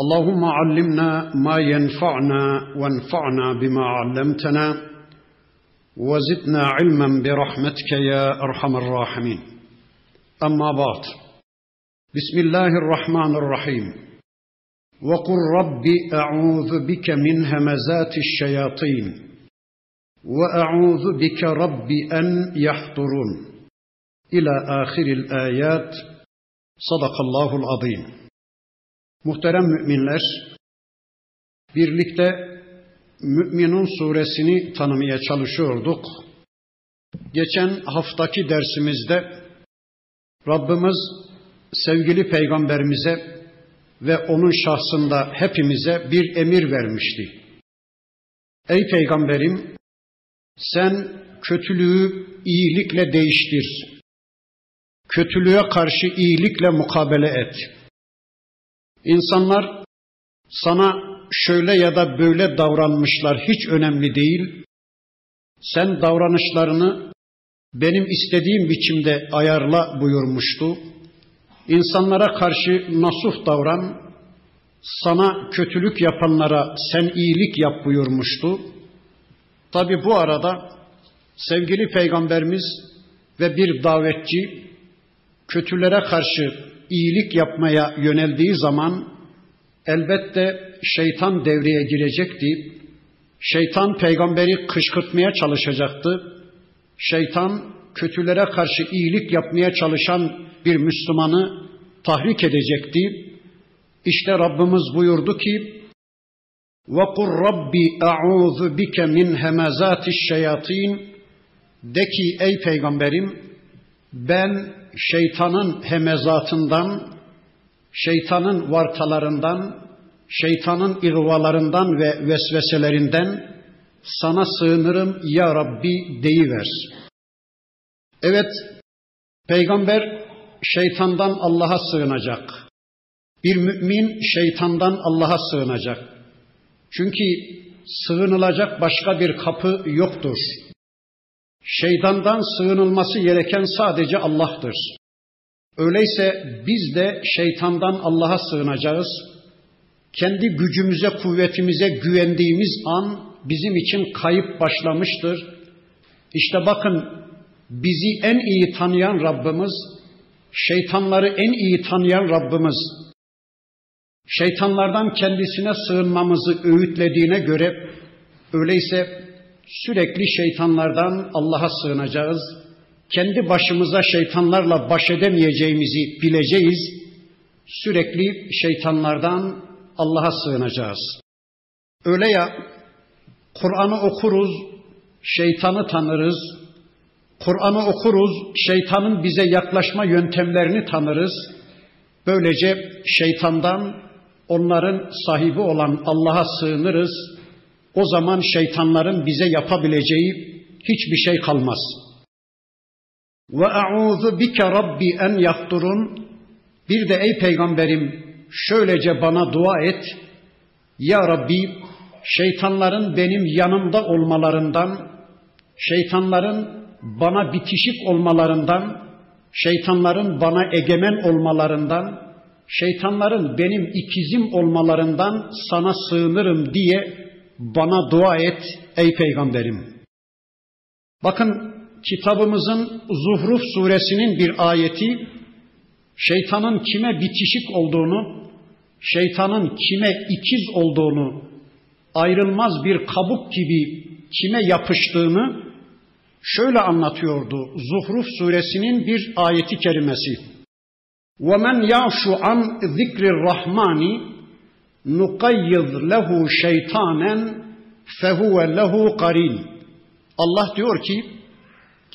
اللهم علمنا ما ينفعنا وانفعنا بما علمتنا وزدنا علما برحمتك يا أرحم الراحمين. أما بعد بسم الله الرحمن الرحيم. وقل رب أعوذ بك من همزات الشياطين وأعوذ بك رب أن يحضرون. إلى آخر الآيات. صدق الله العظيم. Muhterem müminler, birlikte Müminun suresini tanımaya çalışıyorduk. Geçen haftaki dersimizde Rabbimiz sevgili peygamberimize ve onun şahsında hepimize bir emir vermişti. Ey peygamberim sen kötülüğü iyilikle değiştir. Kötülüğe karşı iyilikle mukabele et. İnsanlar sana şöyle ya da böyle davranmışlar hiç önemli değil. Sen davranışlarını benim istediğim biçimde ayarla buyurmuştu. İnsanlara karşı nasuh davran, sana kötülük yapanlara sen iyilik yap buyurmuştu. Tabi bu arada sevgili peygamberimiz ve bir davetçi kötülere karşı iyilik yapmaya yöneldiği zaman elbette şeytan devreye girecekti. Şeytan peygamberi kışkırtmaya çalışacaktı. Şeytan kötülere karşı iyilik yapmaya çalışan bir Müslümanı tahrik edecekti. İşte Rabbimiz buyurdu ki: "Ve kur Rabbi a'udhu bike min hemazatiş şeyatin." De ki ey peygamberim ben şeytanın hemezatından, şeytanın vartalarından, şeytanın ihvalarından ve vesveselerinden sana sığınırım ya Rabbi deyiver. Evet, peygamber şeytandan Allah'a sığınacak. Bir mümin şeytandan Allah'a sığınacak. Çünkü sığınılacak başka bir kapı yoktur. Şeytandan sığınılması gereken sadece Allah'tır. Öyleyse biz de şeytandan Allah'a sığınacağız. Kendi gücümüze, kuvvetimize güvendiğimiz an bizim için kayıp başlamıştır. İşte bakın bizi en iyi tanıyan Rabbimiz, şeytanları en iyi tanıyan Rabbimiz, şeytanlardan kendisine sığınmamızı öğütlediğine göre öyleyse sürekli şeytanlardan Allah'a sığınacağız. Kendi başımıza şeytanlarla baş edemeyeceğimizi bileceğiz. Sürekli şeytanlardan Allah'a sığınacağız. Öyle ya Kur'an'ı okuruz, şeytanı tanırız. Kur'an'ı okuruz, şeytanın bize yaklaşma yöntemlerini tanırız. Böylece şeytandan onların sahibi olan Allah'a sığınırız o zaman şeytanların bize yapabileceği hiçbir şey kalmaz. Ve a'udhu bike rabbi en yahturun. Bir de ey peygamberim şöylece bana dua et. Ya Rabbi şeytanların benim yanımda olmalarından, şeytanların bana bitişik olmalarından, şeytanların bana egemen olmalarından, şeytanların benim ikizim olmalarından sana sığınırım diye bana dua et ey peygamberim. Bakın kitabımızın Zuhruf suresinin bir ayeti şeytanın kime bitişik olduğunu, şeytanın kime ikiz olduğunu, ayrılmaz bir kabuk gibi kime yapıştığını şöyle anlatıyordu. Zuhruf suresinin bir ayeti kerimesi. وَمَنْ يَعْشُ عَنْ ذِكْرِ الرَّحْمَانِ nukayyid lehu şeytanen fehuve lehu karin. Allah diyor ki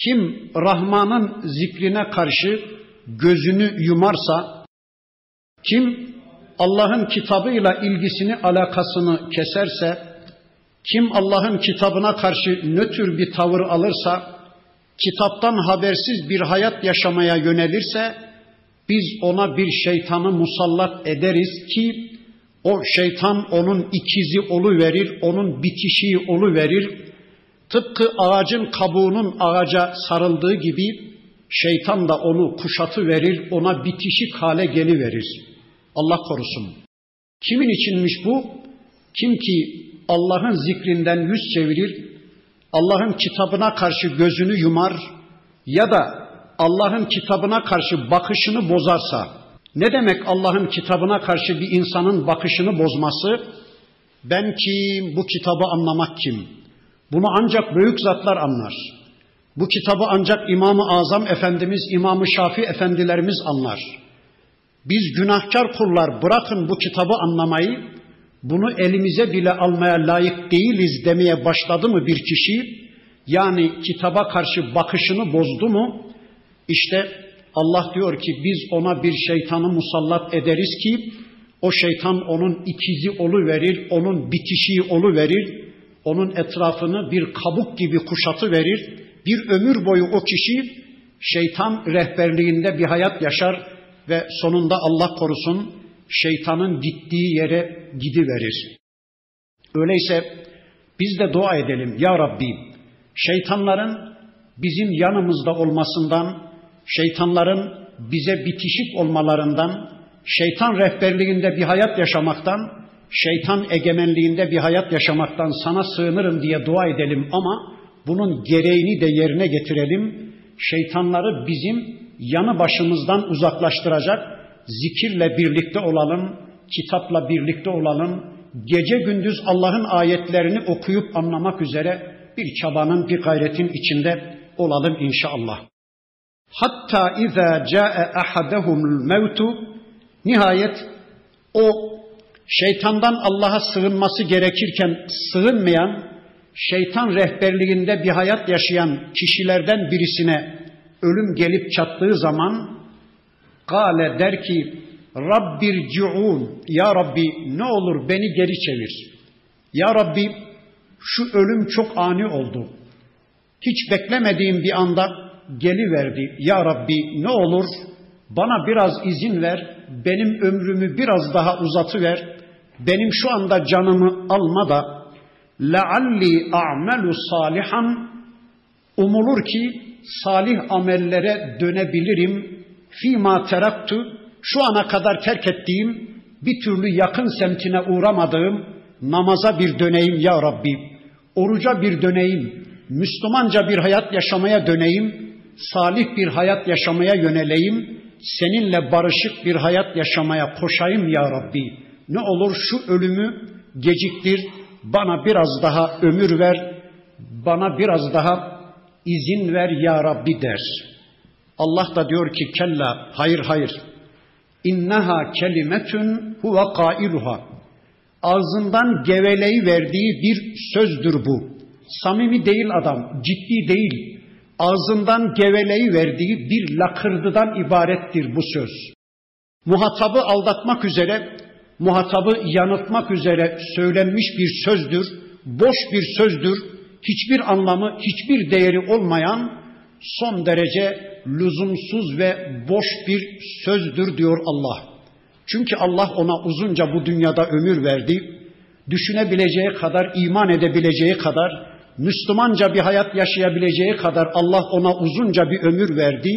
kim Rahman'ın zikrine karşı gözünü yumarsa, kim Allah'ın kitabıyla ilgisini, alakasını keserse, Kim Allah'ın kitabına karşı nötr bir tavır alırsa, kitaptan habersiz bir hayat yaşamaya yönelirse, biz ona bir şeytanı musallat ederiz ki o şeytan onun ikizi olu verir, onun bitişiği olu verir. Tıpkı ağacın kabuğunun ağaca sarıldığı gibi şeytan da onu kuşatı verir, ona bitişik hale geliverir. Allah korusun. Kimin içinmiş bu? Kim ki Allah'ın zikrinden yüz çevirir, Allah'ın kitabına karşı gözünü yumar ya da Allah'ın kitabına karşı bakışını bozarsa, ne demek Allah'ın kitabına karşı bir insanın bakışını bozması? Ben kim, bu kitabı anlamak kim? Bunu ancak büyük zatlar anlar. Bu kitabı ancak İmam-ı Azam Efendimiz, İmam-ı Şafi Efendilerimiz anlar. Biz günahkar kullar bırakın bu kitabı anlamayı, bunu elimize bile almaya layık değiliz demeye başladı mı bir kişi, yani kitaba karşı bakışını bozdu mu, işte Allah diyor ki biz ona bir şeytanı musallat ederiz ki o şeytan onun ikizi olu verir, onun bitişiği olu verir, onun etrafını bir kabuk gibi kuşatı verir. Bir ömür boyu o kişi şeytan rehberliğinde bir hayat yaşar ve sonunda Allah korusun şeytanın gittiği yere gidiverir. Öyleyse biz de dua edelim ya Rabbi şeytanların bizim yanımızda olmasından şeytanların bize bitişik olmalarından, şeytan rehberliğinde bir hayat yaşamaktan, şeytan egemenliğinde bir hayat yaşamaktan sana sığınırım diye dua edelim ama bunun gereğini de yerine getirelim. Şeytanları bizim yanı başımızdan uzaklaştıracak zikirle birlikte olalım, kitapla birlikte olalım, gece gündüz Allah'ın ayetlerini okuyup anlamak üzere bir çabanın, bir gayretin içinde olalım inşallah. Hatta izâ câe ahadehumul mevtu nihayet o şeytandan Allah'a sığınması gerekirken sığınmayan, şeytan rehberliğinde bir hayat yaşayan kişilerden birisine ölüm gelip çattığı zaman Gale der ki Rabbir ci'un Ya Rabbi ne olur beni geri çevir. Ya Rabbi şu ölüm çok ani oldu. Hiç beklemediğim bir anda geliverdi. Ya Rabbi ne olur bana biraz izin ver, benim ömrümü biraz daha uzatıver, benim şu anda canımı alma da لَعَلِّي أَعْمَلُ salihan umulur ki salih amellere dönebilirim. Fima teraktu şu ana kadar terk ettiğim bir türlü yakın semtine uğramadığım namaza bir döneyim ya Rabbi. Oruca bir döneyim. Müslümanca bir hayat yaşamaya döneyim salih bir hayat yaşamaya yöneleyim, seninle barışık bir hayat yaşamaya koşayım ya Rabbi. Ne olur şu ölümü geciktir, bana biraz daha ömür ver, bana biraz daha izin ver ya Rabbi der. Allah da diyor ki kella, hayır hayır. İnneha kelimetun huve kailuha. Ağzından geveleyi verdiği bir sözdür bu. Samimi değil adam, ciddi değil, ağzından geveleyi verdiği bir lakırdıdan ibarettir bu söz. Muhatabı aldatmak üzere, muhatabı yanıltmak üzere söylenmiş bir sözdür, boş bir sözdür, hiçbir anlamı, hiçbir değeri olmayan son derece lüzumsuz ve boş bir sözdür diyor Allah. Çünkü Allah ona uzunca bu dünyada ömür verdi. Düşünebileceği kadar, iman edebileceği kadar, Müslümanca bir hayat yaşayabileceği kadar Allah ona uzunca bir ömür verdi.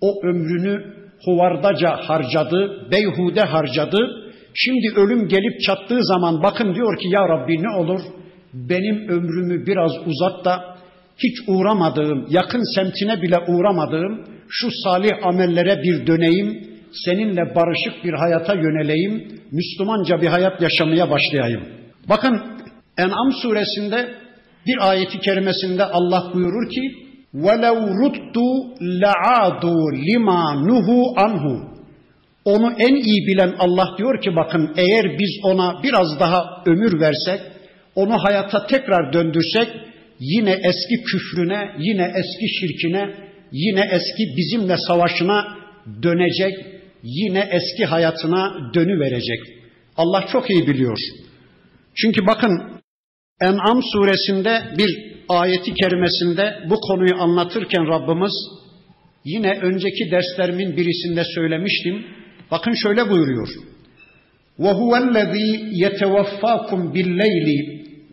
O ömrünü huvardaca harcadı, beyhude harcadı. Şimdi ölüm gelip çattığı zaman bakın diyor ki ya Rabbi ne olur benim ömrümü biraz uzat da hiç uğramadığım, yakın semtine bile uğramadığım şu salih amellere bir döneyim, seninle barışık bir hayata yöneleyim, Müslümanca bir hayat yaşamaya başlayayım. Bakın En'am suresinde bir ayeti kerimesinde Allah buyurur ki وَلَوْ رُدُّوا لَعَادُوا لِمَا نُهُ anhu. Onu en iyi bilen Allah diyor ki bakın eğer biz ona biraz daha ömür versek, onu hayata tekrar döndürsek yine eski küfrüne, yine eski şirkine, yine eski bizimle savaşına dönecek, yine eski hayatına dönü verecek. Allah çok iyi biliyor. Çünkü bakın En'am suresinde bir ayeti kerimesinde bu konuyu anlatırken Rabbimiz yine önceki derslerimin birisinde söylemiştim. Bakın şöyle buyuruyor. وَهُوَ الَّذ۪ي يَتَوَفَّاكُمْ بِالْلَيْلِ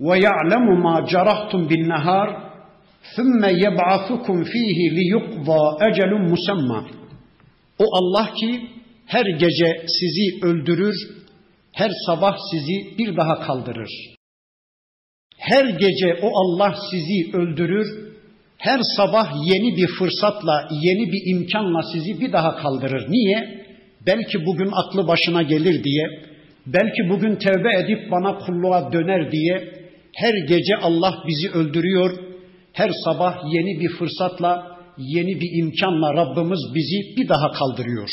وَيَعْلَمُ مَا جَرَحْتُمْ بِالنَّهَارِ ثُمَّ يَبْعَثُكُمْ ف۪يهِ لِيُقْضَى اَجَلٌ مُسَمَّى O Allah ki her gece sizi öldürür, her sabah sizi bir daha kaldırır. Her gece o Allah sizi öldürür, her sabah yeni bir fırsatla, yeni bir imkanla sizi bir daha kaldırır. Niye? Belki bugün aklı başına gelir diye, belki bugün tevbe edip bana kulluğa döner diye her gece Allah bizi öldürüyor. Her sabah yeni bir fırsatla, yeni bir imkanla Rabbimiz bizi bir daha kaldırıyor.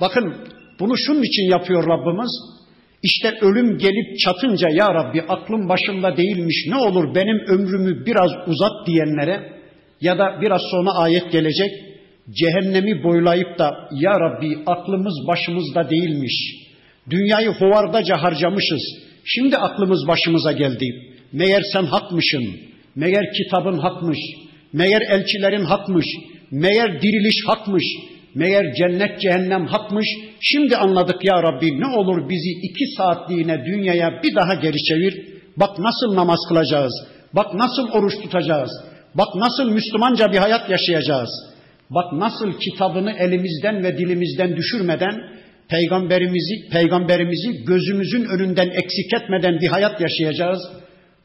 Bakın bunu şunun için yapıyor Rabbimiz. İşte ölüm gelip çatınca ya Rabbi aklım başımda değilmiş ne olur benim ömrümü biraz uzat diyenlere ya da biraz sonra ayet gelecek cehennemi boylayıp da ya Rabbi aklımız başımızda değilmiş. Dünyayı hovardaca harcamışız. Şimdi aklımız başımıza geldi. Meğer sen hakmışın. Meğer kitabın hakmış. Meğer elçilerin hakmış. Meğer diriliş hakmış. Meğer cennet cehennem hakmış. Şimdi anladık ya Rabbi ne olur bizi iki saatliğine dünyaya bir daha geri çevir. Bak nasıl namaz kılacağız. Bak nasıl oruç tutacağız. Bak nasıl Müslümanca bir hayat yaşayacağız. Bak nasıl kitabını elimizden ve dilimizden düşürmeden peygamberimizi peygamberimizi gözümüzün önünden eksik etmeden bir hayat yaşayacağız.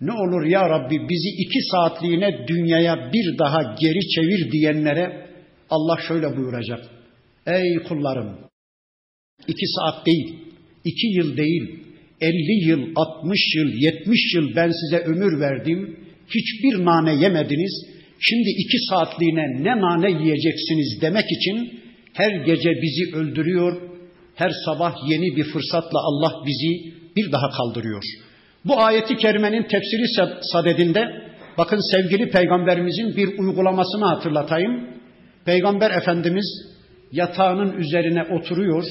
Ne olur ya Rabbi bizi iki saatliğine dünyaya bir daha geri çevir diyenlere Allah şöyle buyuracak. Ey kullarım iki saat değil, iki yıl değil, elli yıl, altmış yıl, yetmiş yıl ben size ömür verdim. Hiçbir nane yemediniz. Şimdi iki saatliğine ne nane yiyeceksiniz demek için her gece bizi öldürüyor. Her sabah yeni bir fırsatla Allah bizi bir daha kaldırıyor. Bu ayeti kerimenin tefsiri sadedinde bakın sevgili peygamberimizin bir uygulamasını hatırlatayım. Peygamber Efendimiz yatağının üzerine oturuyor.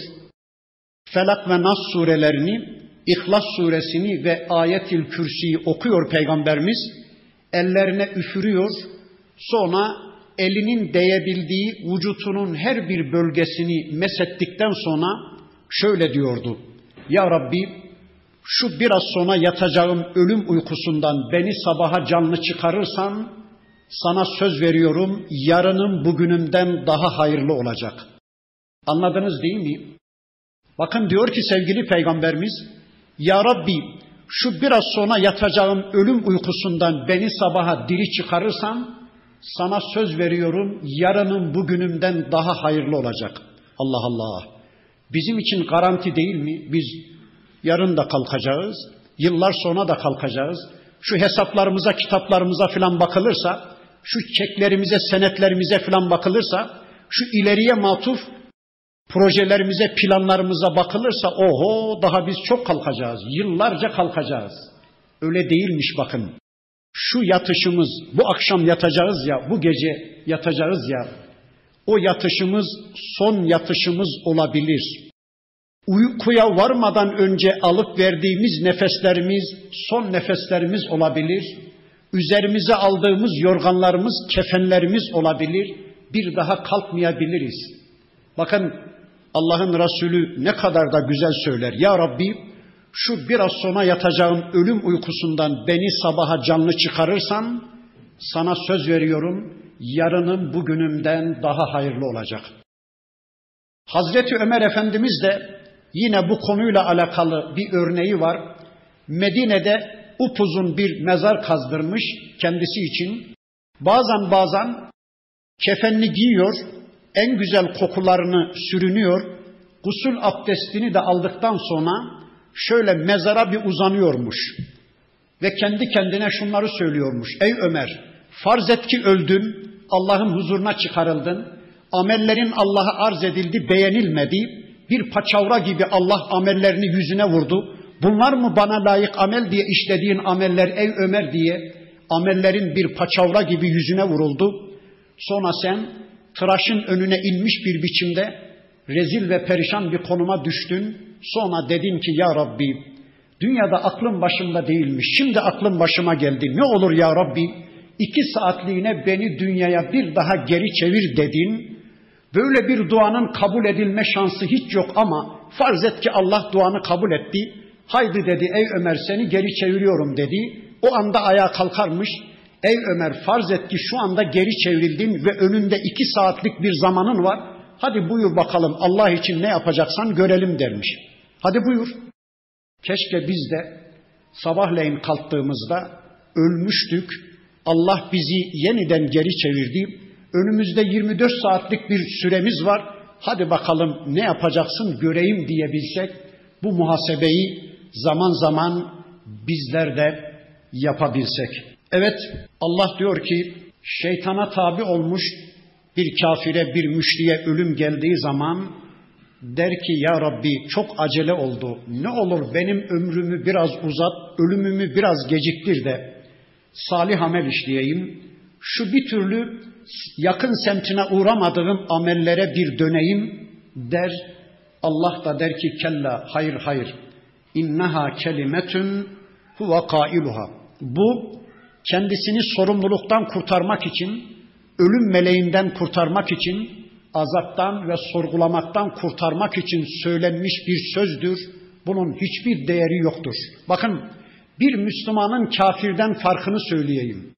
Felak ve Nas surelerini, İhlas suresini ve Ayetil Kürsi'yi okuyor Peygamberimiz. Ellerine üfürüyor. Sonra elinin değebildiği vücutunun her bir bölgesini mesettikten sonra şöyle diyordu. Ya Rabbi şu biraz sonra yatacağım ölüm uykusundan beni sabaha canlı çıkarırsan sana söz veriyorum yarının bugünümden daha hayırlı olacak. Anladınız değil mi? Bakın diyor ki sevgili peygamberimiz Ya Rabbi şu biraz sonra yatacağım ölüm uykusundan beni sabaha diri çıkarırsan sana söz veriyorum yarının bugünümden daha hayırlı olacak. Allah Allah. Bizim için garanti değil mi? Biz yarın da kalkacağız, yıllar sonra da kalkacağız. Şu hesaplarımıza, kitaplarımıza filan bakılırsa, şu çeklerimize, senetlerimize filan bakılırsa, şu ileriye matuf projelerimize, planlarımıza bakılırsa oho daha biz çok kalkacağız. Yıllarca kalkacağız. Öyle değilmiş bakın. Şu yatışımız, bu akşam yatacağız ya, bu gece yatacağız ya. O yatışımız son yatışımız olabilir. Uykuya varmadan önce alıp verdiğimiz nefeslerimiz son nefeslerimiz olabilir. Üzerimize aldığımız yorganlarımız, kefenlerimiz olabilir. Bir daha kalkmayabiliriz. Bakın Allah'ın Resulü ne kadar da güzel söyler. Ya Rabbi şu biraz sonra yatacağım ölüm uykusundan beni sabaha canlı çıkarırsan sana söz veriyorum yarının bugünümden daha hayırlı olacak. Hazreti Ömer Efendimiz de yine bu konuyla alakalı bir örneği var. Medine'de upuzun bir mezar kazdırmış kendisi için. Bazen bazen kefenli giyiyor, en güzel kokularını sürünüyor, gusül abdestini de aldıktan sonra şöyle mezara bir uzanıyormuş. Ve kendi kendine şunları söylüyormuş. Ey Ömer, farz et ki öldün, Allah'ın huzuruna çıkarıldın, amellerin Allah'a arz edildi, beğenilmedi, bir paçavra gibi Allah amellerini yüzüne vurdu. Bunlar mı bana layık amel diye işlediğin ameller ey Ömer diye amellerin bir paçavra gibi yüzüne vuruldu. Sonra sen tıraşın önüne inmiş bir biçimde rezil ve perişan bir konuma düştün. Sonra dedin ki ya Rabbi Dünyada aklım başımda değilmiş. Şimdi aklım başıma geldi. Ne olur ya Rabbi iki saatliğine beni dünyaya bir daha geri çevir dedin. Böyle bir duanın kabul edilme şansı hiç yok ama farz et ki Allah duanı kabul etti. Haydi dedi ey Ömer seni geri çeviriyorum dedi. O anda ayağa kalkarmış. Ey Ömer farz et ki şu anda geri çevrildin ve önünde iki saatlik bir zamanın var. Hadi buyur bakalım Allah için ne yapacaksan görelim dermiş. Hadi buyur. Keşke biz de sabahleyin kalktığımızda ölmüştük. Allah bizi yeniden geri çevirdi. Önümüzde 24 saatlik bir süremiz var. Hadi bakalım ne yapacaksın göreyim diyebilsek bu muhasebeyi zaman zaman bizler de yapabilsek. Evet Allah diyor ki şeytana tabi olmuş bir kafire bir müşriye ölüm geldiği zaman der ki ya Rabbi çok acele oldu. Ne olur benim ömrümü biraz uzat, ölümümü biraz geciktir de salih amel işleyeyim. Şu bir türlü yakın semtine uğramadığım amellere bir döneyim der. Allah da der ki kella hayır hayır. İnneha kelimetun huve kailuha. Bu kendisini sorumluluktan kurtarmak için, ölüm meleğinden kurtarmak için, azaptan ve sorgulamaktan kurtarmak için söylenmiş bir sözdür. Bunun hiçbir değeri yoktur. Bakın bir Müslümanın kafirden farkını söyleyeyim.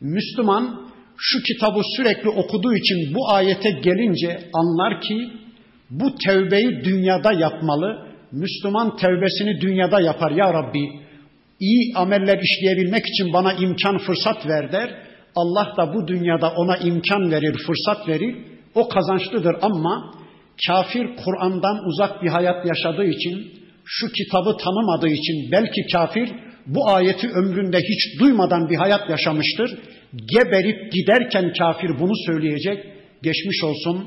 Müslüman şu kitabı sürekli okuduğu için bu ayete gelince anlar ki bu tevbeyi dünyada yapmalı. Müslüman tevbesini dünyada yapar ya Rabbi. İyi ameller işleyebilmek için bana imkan fırsat ver der. Allah da bu dünyada ona imkan verir, fırsat verir. O kazançlıdır ama kafir Kur'an'dan uzak bir hayat yaşadığı için, şu kitabı tanımadığı için belki kafir bu ayeti ömründe hiç duymadan bir hayat yaşamıştır. Geberip giderken kafir bunu söyleyecek. Geçmiş olsun.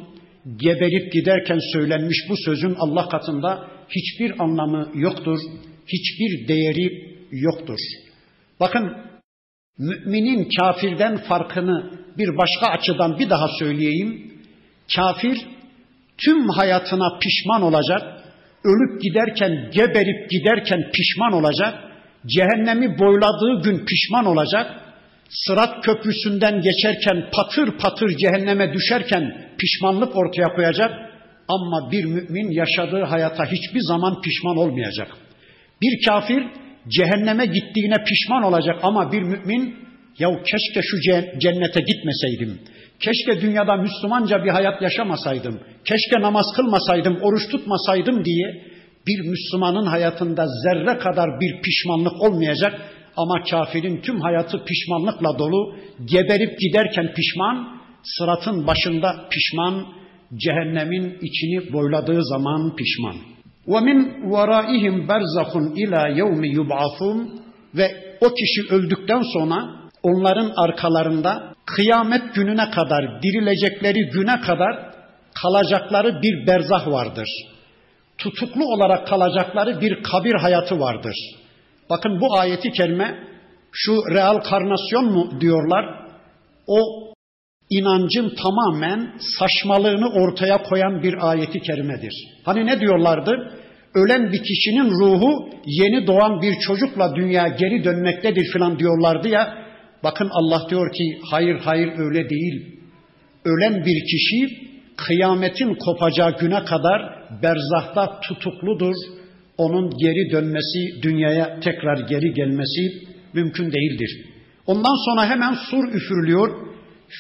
Geberip giderken söylenmiş bu sözün Allah katında hiçbir anlamı yoktur. Hiçbir değeri yoktur. Bakın müminin kafirden farkını bir başka açıdan bir daha söyleyeyim. Kafir tüm hayatına pişman olacak. Ölüp giderken, geberip giderken pişman olacak. Cehennemi boyladığı gün pişman olacak. Sırat köprüsünden geçerken patır patır cehenneme düşerken pişmanlık ortaya koyacak. Ama bir mümin yaşadığı hayata hiçbir zaman pişman olmayacak. Bir kafir cehenneme gittiğine pişman olacak ama bir mümin ya keşke şu cennete gitmeseydim. Keşke dünyada Müslümanca bir hayat yaşamasaydım. Keşke namaz kılmasaydım, oruç tutmasaydım diye bir Müslümanın hayatında zerre kadar bir pişmanlık olmayacak ama kafirin tüm hayatı pişmanlıkla dolu. Geberip giderken pişman, sıratın başında pişman, cehennemin içini boyladığı zaman pişman. وَمِنْ وَرَائِهِمْ بَرْزَخٌ اِلَى يَوْمِ يُبْعَثُونَ Ve o kişi öldükten sonra onların arkalarında kıyamet gününe kadar, dirilecekleri güne kadar kalacakları bir berzah vardır. Tutuklu olarak kalacakları bir kabir hayatı vardır. Bakın bu ayeti kerime şu real karnasyon mu diyorlar? O inancın tamamen saçmalığını ortaya koyan bir ayeti kerimedir. Hani ne diyorlardı? Ölen bir kişinin ruhu yeni doğan bir çocukla dünya geri dönmektedir filan diyorlardı ya. Bakın Allah diyor ki hayır hayır öyle değil. Ölen bir kişi kıyametin kopacağı güne kadar berzahta tutukludur. Onun geri dönmesi, dünyaya tekrar geri gelmesi mümkün değildir. Ondan sonra hemen sur üfürülüyor.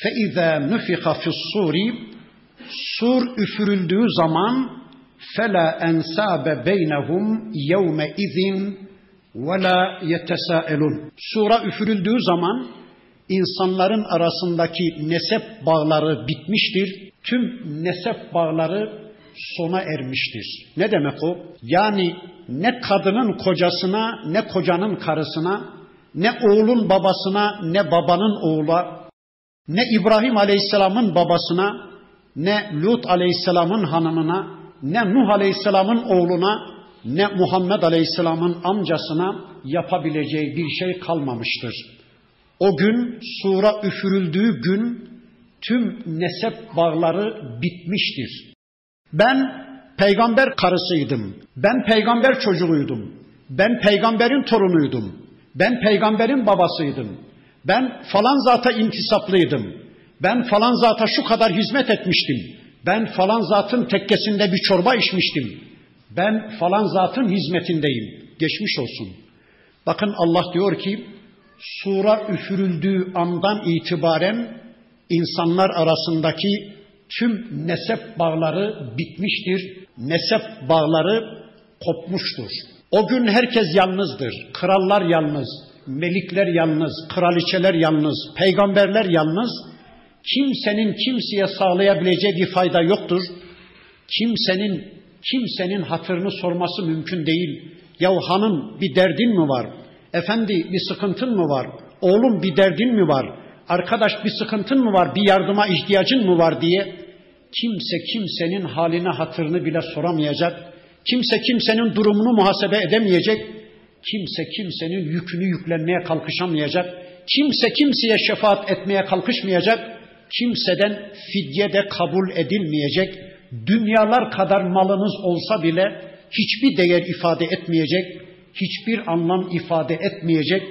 فَاِذَا نُفِخَ فِي الصُّورِ Sur üfürüldüğü zaman فَلَا اَنْسَابَ بَيْنَهُمْ يَوْمَ اِذٍ وَلَا يَتَسَاءَلُونَ Sura üfürüldüğü zaman insanların arasındaki nesep bağları bitmiştir. Tüm nesep bağları sona ermiştir. Ne demek o? Yani ne kadının kocasına, ne kocanın karısına, ne oğlun babasına, ne babanın oğula, ne İbrahim Aleyhisselam'ın babasına, ne Lut Aleyhisselam'ın hanımına, ne Nuh Aleyhisselam'ın oğluna, ne Muhammed Aleyhisselam'ın amcasına yapabileceği bir şey kalmamıştır. O gün sura üfürüldüğü gün tüm nesep bağları bitmiştir. Ben peygamber karısıydım. Ben peygamber çocuğuydum. Ben peygamberin torunuydum. Ben peygamberin babasıydım. Ben falan zata intisaplıydım. Ben falan zata şu kadar hizmet etmiştim. Ben falan zatın tekkesinde bir çorba içmiştim. Ben falan zatın hizmetindeyim. Geçmiş olsun. Bakın Allah diyor ki sura üfürüldüğü andan itibaren insanlar arasındaki tüm nesep bağları bitmiştir. Nesep bağları kopmuştur. O gün herkes yalnızdır. Krallar yalnız, melikler yalnız, kraliçeler yalnız, peygamberler yalnız. Kimsenin kimseye sağlayabileceği bir fayda yoktur. Kimsenin kimsenin hatırını sorması mümkün değil. Ya hanım bir derdin mi var? Efendi bir sıkıntın mı var? Oğlum bir derdin mi var? Arkadaş bir sıkıntın mı var? Bir yardıma ihtiyacın mı var diye kimse kimsenin haline hatırını bile soramayacak. Kimse kimsenin durumunu muhasebe edemeyecek. Kimse kimsenin yükünü yüklenmeye kalkışamayacak. Kimse kimseye şefaat etmeye kalkışmayacak. Kimseden fidye de kabul edilmeyecek. Dünyalar kadar malınız olsa bile hiçbir değer ifade etmeyecek. Hiçbir anlam ifade etmeyecek.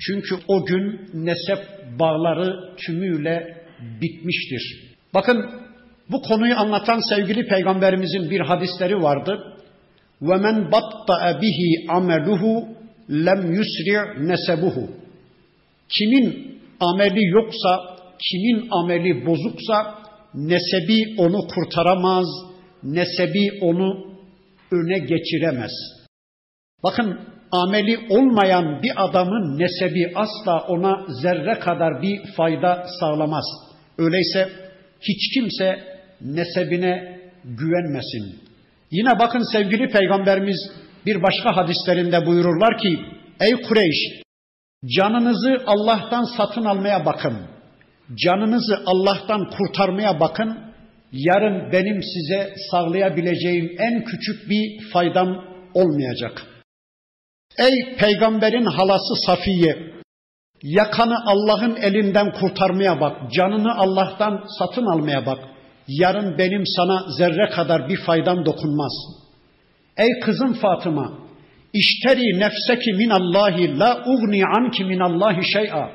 Çünkü o gün nesep bağları tümüyle bitmiştir. Bakın bu konuyu anlatan sevgili peygamberimizin bir hadisleri vardı. وَمَنْ بَطَّأَ بِهِ عَمَلُهُ lem yusri' nesebuhu. Kimin ameli yoksa, kimin ameli bozuksa nesebi onu kurtaramaz, nesebi onu öne geçiremez. Bakın ameli olmayan bir adamın nesebi asla ona zerre kadar bir fayda sağlamaz. Öyleyse hiç kimse nesebine güvenmesin. Yine bakın sevgili peygamberimiz bir başka hadislerinde buyururlar ki ey Kureyş canınızı Allah'tan satın almaya bakın. Canınızı Allah'tan kurtarmaya bakın. Yarın benim size sağlayabileceğim en küçük bir faydam olmayacak. Ey peygamberin halası Safiye, yakanı Allah'ın elinden kurtarmaya bak, canını Allah'tan satın almaya bak. Yarın benim sana zerre kadar bir faydam dokunmaz. Ey kızım Fatıma, işteri nefseki minallahi la ugni anki minallahi şey'a.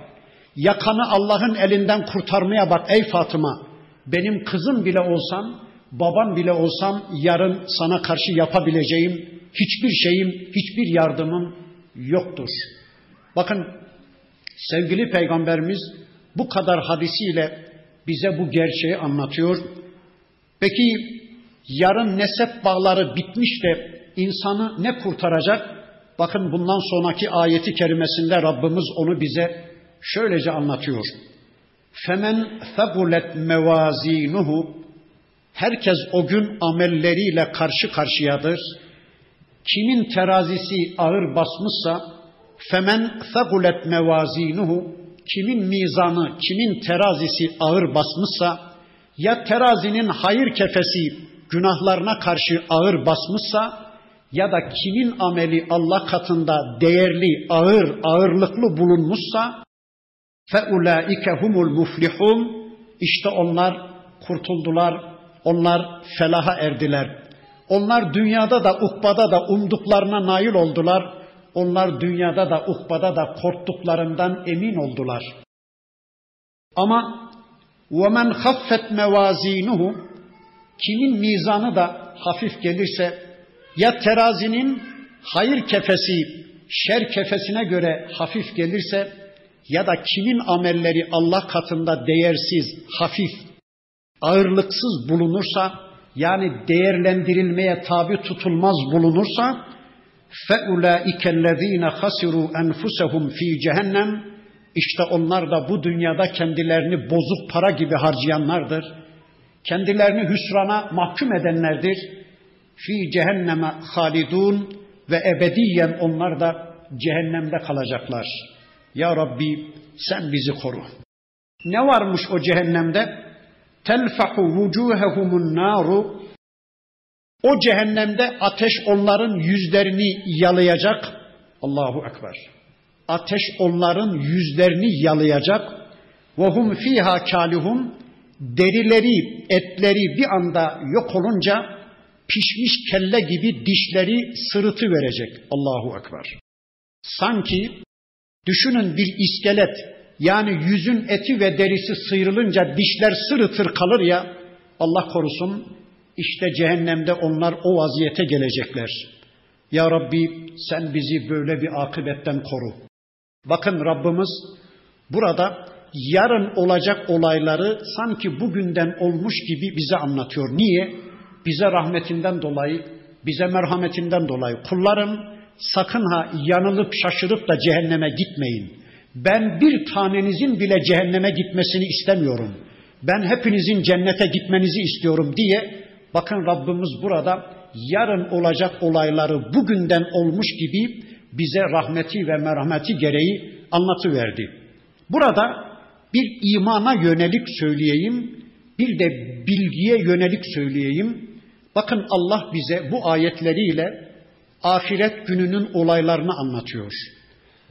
Yakanı Allah'ın elinden kurtarmaya bak ey Fatıma. Benim kızım bile olsam, baban bile olsam yarın sana karşı yapabileceğim hiçbir şeyim, hiçbir yardımım yoktur. Bakın sevgili peygamberimiz bu kadar hadisiyle bize bu gerçeği anlatıyor. Peki yarın nesep bağları bitmiş de insanı ne kurtaracak? Bakın bundan sonraki ayeti kerimesinde Rabbimiz onu bize şöylece anlatıyor. Femen fegulet mevazinuhu Herkes o gün amelleriyle karşı karşıyadır. Kimin terazisi ağır basmışsa femen fegulet mevazinuhu kimin mizanı, kimin terazisi ağır basmışsa ya terazinin hayır kefesi günahlarına karşı ağır basmışsa ya da kimin ameli Allah katında değerli, ağır, ağırlıklı bulunmuşsa feulaike humul muflihun işte onlar kurtuldular, onlar felaha erdiler. Onlar dünyada da ukbada da umduklarına nail oldular. Onlar dünyada da ukbada da korktuklarından emin oldular. Ama وَمَنْ خَفَّتْ مَوَازِينُهُ Kimin mizanı da hafif gelirse ya terazinin hayır kefesi şer kefesine göre hafif gelirse ya da kimin amelleri Allah katında değersiz, hafif, ağırlıksız bulunursa yani değerlendirilmeye tabi tutulmaz bulunursa فَاُولَٰئِكَ الَّذ۪ينَ خَسِرُوا أَنْفُسَهُمْ ف۪ي cehennem işte onlar da bu dünyada kendilerini bozuk para gibi harcayanlardır. Kendilerini hüsrana mahkum edenlerdir. Fi cehenneme halidun ve ebediyen onlar da cehennemde kalacaklar. Ya Rabbi sen bizi koru. Ne varmış o cehennemde? telfahu vucuhehumun naru o cehennemde ateş onların yüzlerini yalayacak. Allahu Ekber. Ateş onların yüzlerini yalayacak. Ve hum fiha kalihun derileri, etleri bir anda yok olunca, pişmiş kelle gibi dişleri sırıtı verecek. Allahu Ekber. Sanki düşünün bir iskelet yani yüzün eti ve derisi sıyrılınca dişler sırıtır kalır ya Allah korusun işte cehennemde onlar o vaziyete gelecekler. Ya Rabbi sen bizi böyle bir akıbetten koru. Bakın Rabbimiz burada yarın olacak olayları sanki bugünden olmuş gibi bize anlatıyor. Niye? Bize rahmetinden dolayı, bize merhametinden dolayı. Kullarım sakın ha yanılıp şaşırıp da cehenneme gitmeyin. Ben bir tanenizin bile cehenneme gitmesini istemiyorum. Ben hepinizin cennete gitmenizi istiyorum diye bakın Rabbimiz burada yarın olacak olayları bugünden olmuş gibi bize rahmeti ve merhameti gereği anlatıverdi. Burada bir imana yönelik söyleyeyim, bir de bilgiye yönelik söyleyeyim. Bakın Allah bize bu ayetleriyle ahiret gününün olaylarını anlatıyor.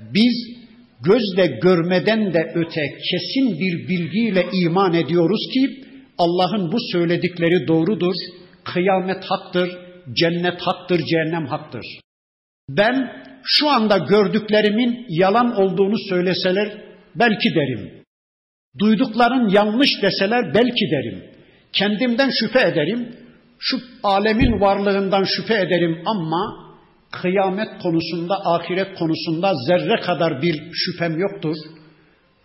Biz gözle görmeden de öte kesin bir bilgiyle iman ediyoruz ki Allah'ın bu söyledikleri doğrudur. Kıyamet haktır, cennet haktır, cehennem haktır. Ben şu anda gördüklerimin yalan olduğunu söyleseler belki derim. Duydukların yanlış deseler belki derim. Kendimden şüphe ederim. Şu alemin varlığından şüphe ederim ama kıyamet konusunda, ahiret konusunda zerre kadar bir şüphem yoktur.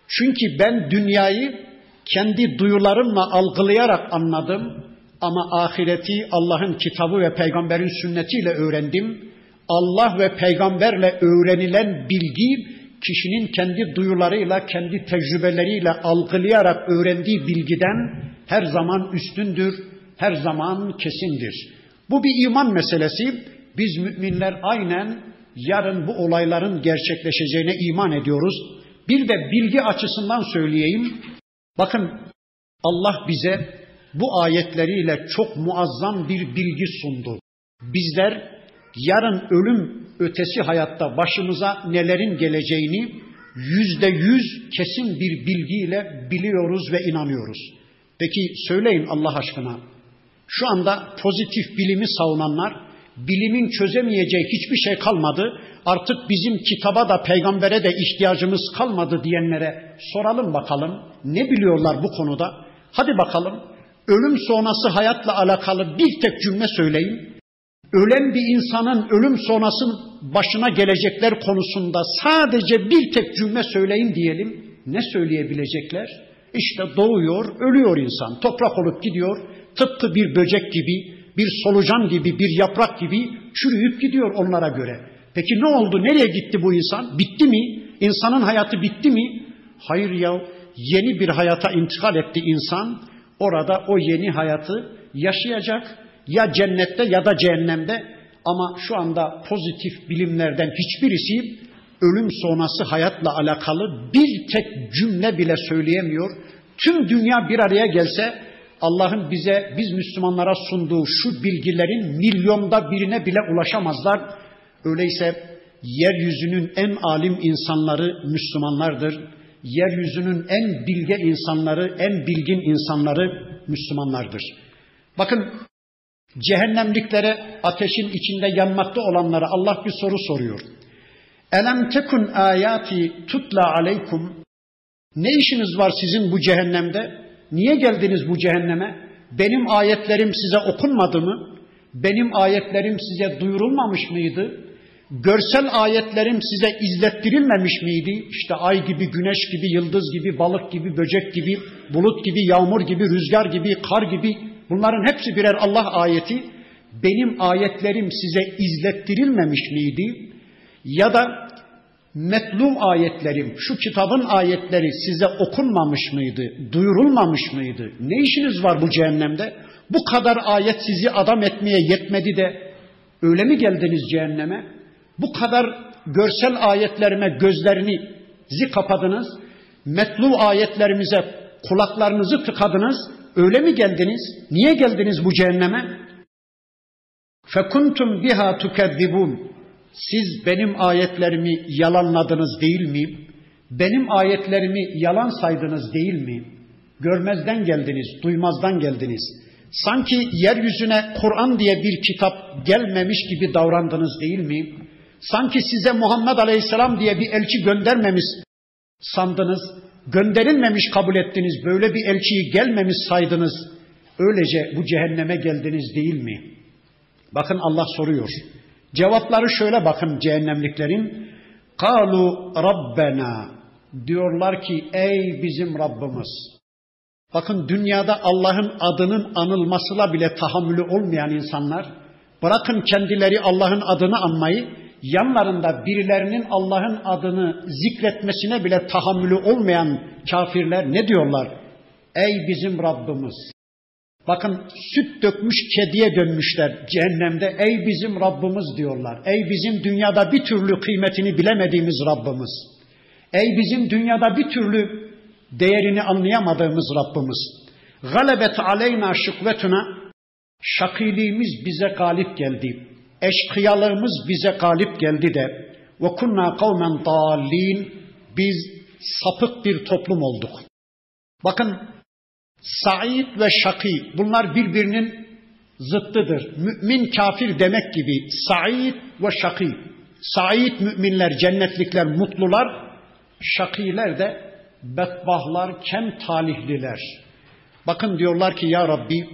Çünkü ben dünyayı kendi duyularımla algılayarak anladım ama ahireti Allah'ın kitabı ve peygamberin sünnetiyle öğrendim. Allah ve peygamberle öğrenilen bilgi kişinin kendi duyularıyla, kendi tecrübeleriyle algılayarak öğrendiği bilgiden her zaman üstündür, her zaman kesindir. Bu bir iman meselesi. Biz müminler aynen yarın bu olayların gerçekleşeceğine iman ediyoruz. Bir de bilgi açısından söyleyeyim. Bakın Allah bize bu ayetleriyle çok muazzam bir bilgi sundu. Bizler yarın ölüm ötesi hayatta başımıza nelerin geleceğini yüzde yüz kesin bir bilgiyle biliyoruz ve inanıyoruz. Peki söyleyin Allah aşkına. Şu anda pozitif bilimi savunanlar bilimin çözemeyeceği hiçbir şey kalmadı. Artık bizim kitaba da peygambere de ihtiyacımız kalmadı diyenlere soralım bakalım. Ne biliyorlar bu konuda? Hadi bakalım. Ölüm sonrası hayatla alakalı bir tek cümle söyleyin. Ölen bir insanın ölüm sonrası başına gelecekler konusunda sadece bir tek cümle söyleyin diyelim. Ne söyleyebilecekler? İşte doğuyor, ölüyor insan. Toprak olup gidiyor. Tıpkı bir böcek gibi, bir solucan gibi, bir yaprak gibi çürüyüp gidiyor onlara göre. Peki ne oldu? Nereye gitti bu insan? Bitti mi? İnsanın hayatı bitti mi? Hayır ya, yeni bir hayata intikal etti insan. Orada o yeni hayatı yaşayacak. Ya cennette ya da cehennemde. Ama şu anda pozitif bilimlerden hiçbirisi ölüm sonrası hayatla alakalı bir tek cümle bile söyleyemiyor. Tüm dünya bir araya gelse Allah'ın bize, biz Müslümanlara sunduğu şu bilgilerin milyonda birine bile ulaşamazlar. Öyleyse yeryüzünün en alim insanları Müslümanlardır. Yeryüzünün en bilge insanları, en bilgin insanları Müslümanlardır. Bakın cehennemliklere ateşin içinde yanmakta olanlara Allah bir soru soruyor. Elem tekun ayati tutla aleykum. Ne işiniz var sizin bu cehennemde? Niye geldiniz bu cehenneme? Benim ayetlerim size okunmadı mı? Benim ayetlerim size duyurulmamış mıydı? Görsel ayetlerim size izlettirilmemiş miydi? İşte ay gibi, güneş gibi, yıldız gibi, balık gibi, böcek gibi, bulut gibi, yağmur gibi, rüzgar gibi, kar gibi bunların hepsi birer Allah ayeti. Benim ayetlerim size izlettirilmemiş miydi? Ya da metlum ayetlerim, şu kitabın ayetleri size okunmamış mıydı, duyurulmamış mıydı? Ne işiniz var bu cehennemde? Bu kadar ayet sizi adam etmeye yetmedi de öyle mi geldiniz cehenneme? Bu kadar görsel ayetlerime gözlerinizi kapadınız, metlu ayetlerimize kulaklarınızı tıkadınız, öyle mi geldiniz? Niye geldiniz bu cehenneme? Fekuntum biha tukezzibun. Siz benim ayetlerimi yalanladınız değil mi? Benim ayetlerimi yalan saydınız değil mi? Görmezden geldiniz, duymazdan geldiniz. Sanki yeryüzüne Kur'an diye bir kitap gelmemiş gibi davrandınız değil mi? Sanki size Muhammed Aleyhisselam diye bir elçi göndermemiş sandınız, gönderilmemiş kabul ettiniz, böyle bir elçiyi gelmemiş saydınız. Öylece bu cehenneme geldiniz değil mi? Bakın Allah soruyor. Cevapları şöyle bakın cehennemliklerin. Kalu Rabbena diyorlar ki ey bizim Rabbimiz. Bakın dünyada Allah'ın adının anılmasıyla bile tahammülü olmayan insanlar bırakın kendileri Allah'ın adını anmayı yanlarında birilerinin Allah'ın adını zikretmesine bile tahammülü olmayan kafirler ne diyorlar? Ey bizim Rabbimiz. Bakın süt dökmüş kediye dönmüşler cehennemde. Ey bizim Rabbimiz diyorlar. Ey bizim dünyada bir türlü kıymetini bilemediğimiz Rabbimiz. Ey bizim dünyada bir türlü değerini anlayamadığımız Rabbimiz. Galebet aleyna şıkvetuna şakiliğimiz bize galip geldi. Eşkıyalığımız bize galip geldi de ve kunna kavmen dallin biz sapık bir toplum olduk. Bakın Said ve Şaki bunlar birbirinin zıttıdır. Mümin kafir demek gibi Said ve Şaki. Said müminler, cennetlikler, mutlular. Şakiler de bedbahlar, kem talihliler. Bakın diyorlar ki ya Rabbi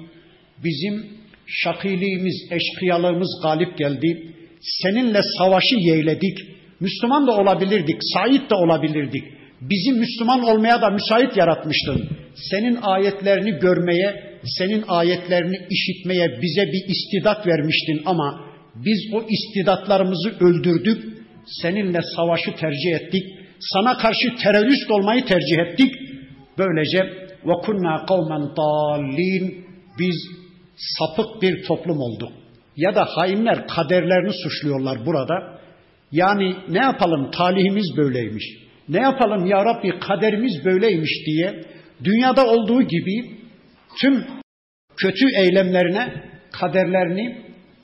bizim şakiliğimiz, eşkıyalığımız galip geldi. Seninle savaşı yeğledik. Müslüman da olabilirdik, Said de olabilirdik. Bizi Müslüman olmaya da müsait yaratmıştın. Senin ayetlerini görmeye, senin ayetlerini işitmeye bize bir istidat vermiştin ama biz o istidatlarımızı öldürdük. Seninle savaşı tercih ettik. Sana karşı terörist olmayı tercih ettik. Böylece ve kunna kavmen dallin biz sapık bir toplum olduk. Ya da hainler kaderlerini suçluyorlar burada. Yani ne yapalım talihimiz böyleymiş. Ne yapalım ya Rabbi kaderimiz böyleymiş diye dünyada olduğu gibi tüm kötü eylemlerine kaderlerini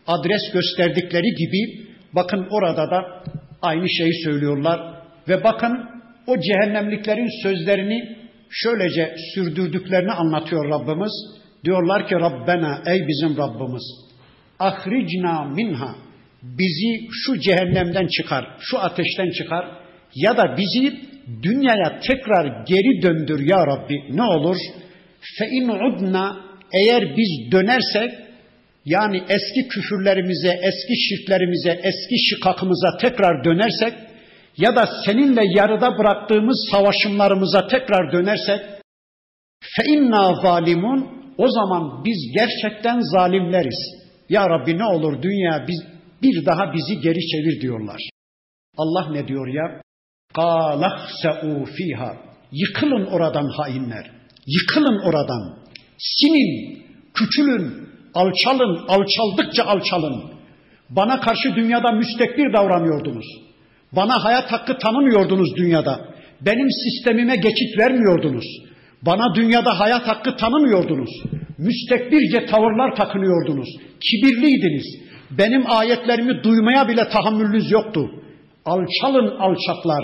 adres gösterdikleri gibi bakın orada da aynı şeyi söylüyorlar ve bakın o cehennemliklerin sözlerini şöylece sürdürdüklerini anlatıyor Rabbimiz. Diyorlar ki Rabbena ey bizim Rabbimiz ahricna minha bizi şu cehennemden çıkar, şu ateşten çıkar ya da bizi dünyaya tekrar geri döndür ya Rabbi ne olur? Fe in udna eğer biz dönersek yani eski küfürlerimize, eski şirklerimize, eski şikakımıza tekrar dönersek ya da seninle yarıda bıraktığımız savaşımlarımıza tekrar dönersek fe inna zalimun o zaman biz gerçekten zalimleriz. Ya Rabbi ne olur dünya biz, bir daha bizi geri çevir diyorlar. Allah ne diyor ya? قَالَخْسَعُوا fiha. Yıkılın oradan hainler. Yıkılın oradan. Sinin, küçülün, alçalın, alçaldıkça alçalın. Bana karşı dünyada müstekbir davranıyordunuz. Bana hayat hakkı tanımıyordunuz dünyada. Benim sistemime geçit vermiyordunuz. Bana dünyada hayat hakkı tanımıyordunuz. Müstekbirce tavırlar takınıyordunuz. Kibirliydiniz. Benim ayetlerimi duymaya bile tahammülünüz yoktu. Alçalın alçaklar,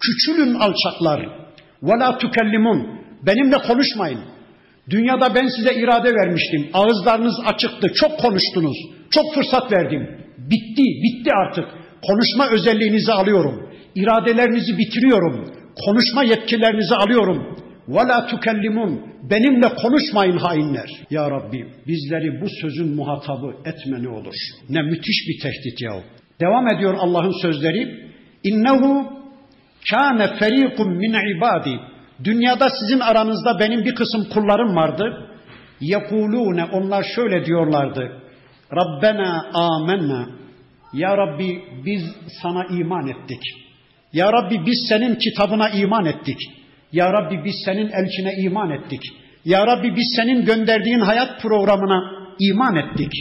küçülün alçaklar. Ve la tükellimun. Benimle konuşmayın. Dünyada ben size irade vermiştim. Ağızlarınız açıktı. Çok konuştunuz. Çok fırsat verdim. Bitti, bitti artık. Konuşma özelliğinizi alıyorum. İradelerinizi bitiriyorum. Konuşma yetkilerinizi alıyorum. Ve la tükellimun. Benimle konuşmayın hainler. Ya Rabbi bizleri bu sözün muhatabı etme ne olur. Ne müthiş bir tehdit yahu. Devam ediyor Allah'ın sözleri. İnnehu kâne ferîkum min ibâdi. Dünyada sizin aranızda benim bir kısım kullarım vardı. Yekulûne onlar şöyle diyorlardı. Rabbena amenna. Ya Rabbi biz sana iman ettik. Ya Rabbi biz senin kitabına iman ettik. Ya Rabbi biz senin elçine iman ettik. Ya Rabbi biz senin gönderdiğin hayat programına iman ettik.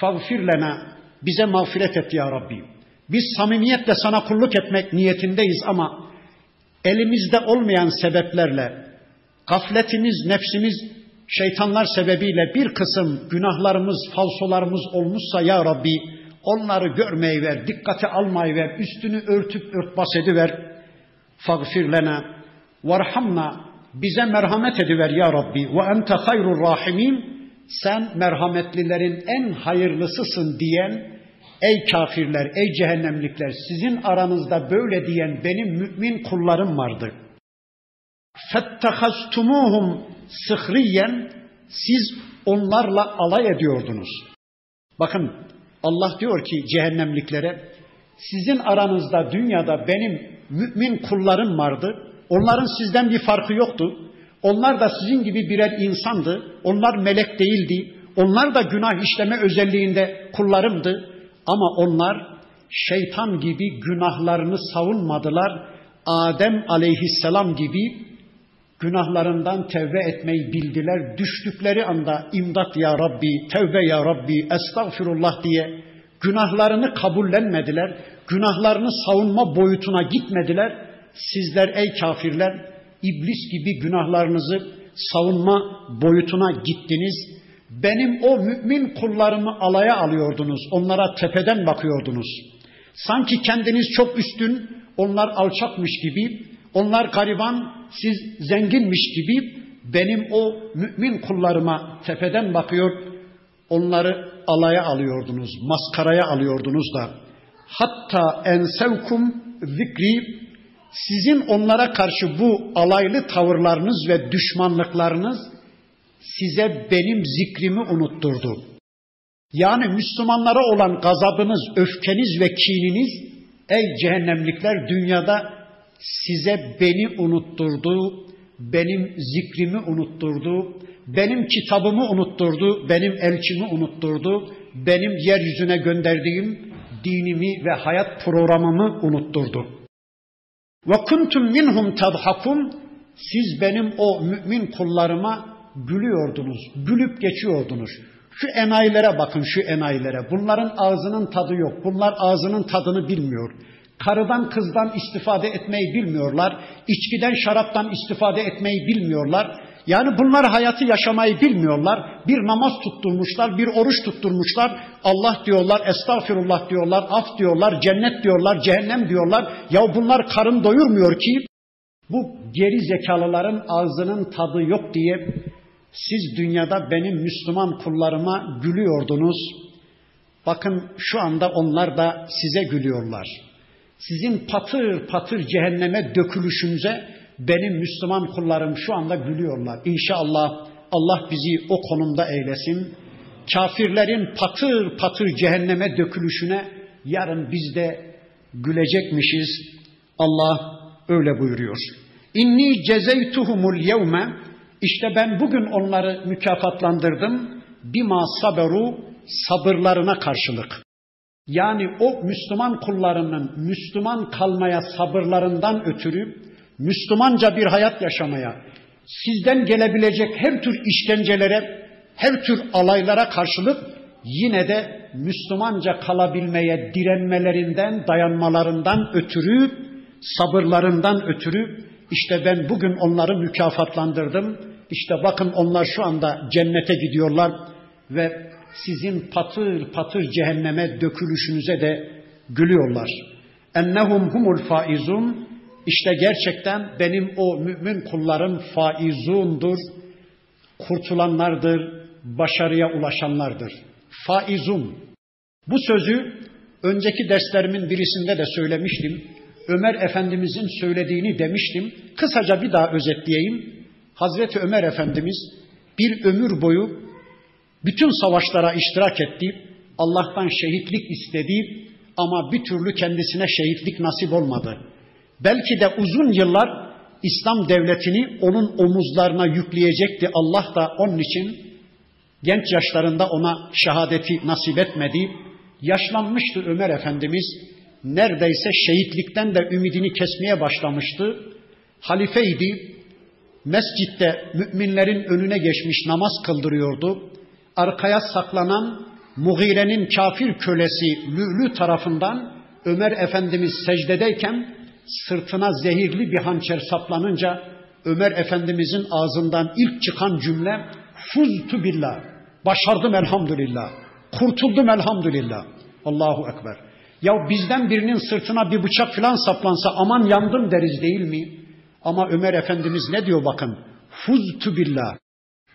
Fagfir lena bize mağfiret et ya Rabbi. Biz samimiyetle sana kulluk etmek niyetindeyiz ama elimizde olmayan sebeplerle gafletimiz, nefsimiz, şeytanlar sebebiyle bir kısım günahlarımız, falsolarımız olmuşsa ya Rabbi onları görmeyi ver, dikkate almayı ver, üstünü örtüp örtbas ediver. Fagfir lena Varhamna bize merhamet ediver ya Rabbi ve ente hayrul rahimin sen merhametlilerin en hayırlısısın diyen ey kafirler ey cehennemlikler sizin aranızda böyle diyen benim mümin kullarım vardı. Fettehastumuhum sıhriyen siz onlarla alay ediyordunuz. Bakın Allah diyor ki cehennemliklere sizin aranızda dünyada benim mümin kullarım vardı. Onların sizden bir farkı yoktu. Onlar da sizin gibi birer insandı. Onlar melek değildi. Onlar da günah işleme özelliğinde kullarımdı. Ama onlar şeytan gibi günahlarını savunmadılar. Adem aleyhisselam gibi günahlarından tevbe etmeyi bildiler. Düştükleri anda imdat ya Rabbi, tevbe ya Rabbi, estağfirullah diye günahlarını kabullenmediler. Günahlarını savunma boyutuna gitmediler. Sizler ey kafirler iblis gibi günahlarınızı savunma boyutuna gittiniz. Benim o mümin kullarımı alaya alıyordunuz. Onlara tepeden bakıyordunuz. Sanki kendiniz çok üstün, onlar alçakmış gibi, onlar gariban, siz zenginmiş gibi benim o mümin kullarıma tepeden bakıyor, onları alaya alıyordunuz, maskaraya alıyordunuz da. Hatta ensevkum zikri sizin onlara karşı bu alaylı tavırlarınız ve düşmanlıklarınız size benim zikrimi unutturdu. Yani Müslümanlara olan gazabınız, öfkeniz ve kininiz ey cehennemlikler dünyada size beni unutturdu, benim zikrimi unutturdu, benim kitabımı unutturdu, benim elçimi unutturdu, benim yeryüzüne gönderdiğim dinimi ve hayat programımı unutturdu. Ve kuntum minhum tadhakun siz benim o mümin kullarıma gülüyordunuz, gülüp geçiyordunuz. Şu enayilere bakın şu enayilere. Bunların ağzının tadı yok. Bunlar ağzının tadını bilmiyor. Karıdan kızdan istifade etmeyi bilmiyorlar. İçkiden şaraptan istifade etmeyi bilmiyorlar. Yani bunlar hayatı yaşamayı bilmiyorlar. Bir namaz tutturmuşlar, bir oruç tutturmuşlar. Allah diyorlar, estağfirullah diyorlar, af diyorlar, cennet diyorlar, cehennem diyorlar. Ya bunlar karın doyurmuyor ki bu geri zekalıların ağzının tadı yok diye siz dünyada benim Müslüman kullarıma gülüyordunuz. Bakın şu anda onlar da size gülüyorlar. Sizin patır patır cehenneme dökülüşünüze benim Müslüman kullarım şu anda gülüyorlar. İnşallah Allah bizi o konumda eylesin. Kafirlerin patır patır cehenneme dökülüşüne yarın biz de gülecekmişiz. Allah öyle buyuruyor. İnni cezeytuhumul yevme işte ben bugün onları mükafatlandırdım. Bima saberu sabırlarına karşılık. Yani o Müslüman kullarının Müslüman kalmaya sabırlarından ötürü Müslümanca bir hayat yaşamaya, sizden gelebilecek her tür işkencelere, her tür alaylara karşılık yine de Müslümanca kalabilmeye direnmelerinden, dayanmalarından ötürü, sabırlarından ötürü işte ben bugün onları mükafatlandırdım. İşte bakın onlar şu anda cennete gidiyorlar ve sizin patır patır cehenneme dökülüşünüze de gülüyorlar. Ennehum humul faizun işte gerçekten benim o mümin kullarım faizundur, kurtulanlardır, başarıya ulaşanlardır. Faizun. Bu sözü önceki derslerimin birisinde de söylemiştim. Ömer Efendimizin söylediğini demiştim. Kısaca bir daha özetleyeyim. Hazreti Ömer Efendimiz bir ömür boyu bütün savaşlara iştirak etti. Allah'tan şehitlik istedi ama bir türlü kendisine şehitlik nasip olmadı. Belki de uzun yıllar İslam devletini onun omuzlarına yükleyecekti. Allah da onun için genç yaşlarında ona şehadeti nasip etmedi. Yaşlanmıştı Ömer Efendimiz. Neredeyse şehitlikten de ümidini kesmeye başlamıştı. Halifeydi. Mescitte müminlerin önüne geçmiş namaz kıldırıyordu. Arkaya saklanan Mughire'nin kafir kölesi Lülü tarafından Ömer Efendimiz secdedeyken sırtına zehirli bir hançer saplanınca Ömer Efendimizin ağzından ilk çıkan cümle fuztu billah. Başardım elhamdülillah. Kurtuldum elhamdülillah. Allahu Ekber. Ya bizden birinin sırtına bir bıçak filan saplansa aman yandım deriz değil mi? Ama Ömer Efendimiz ne diyor bakın? Fuztu billah.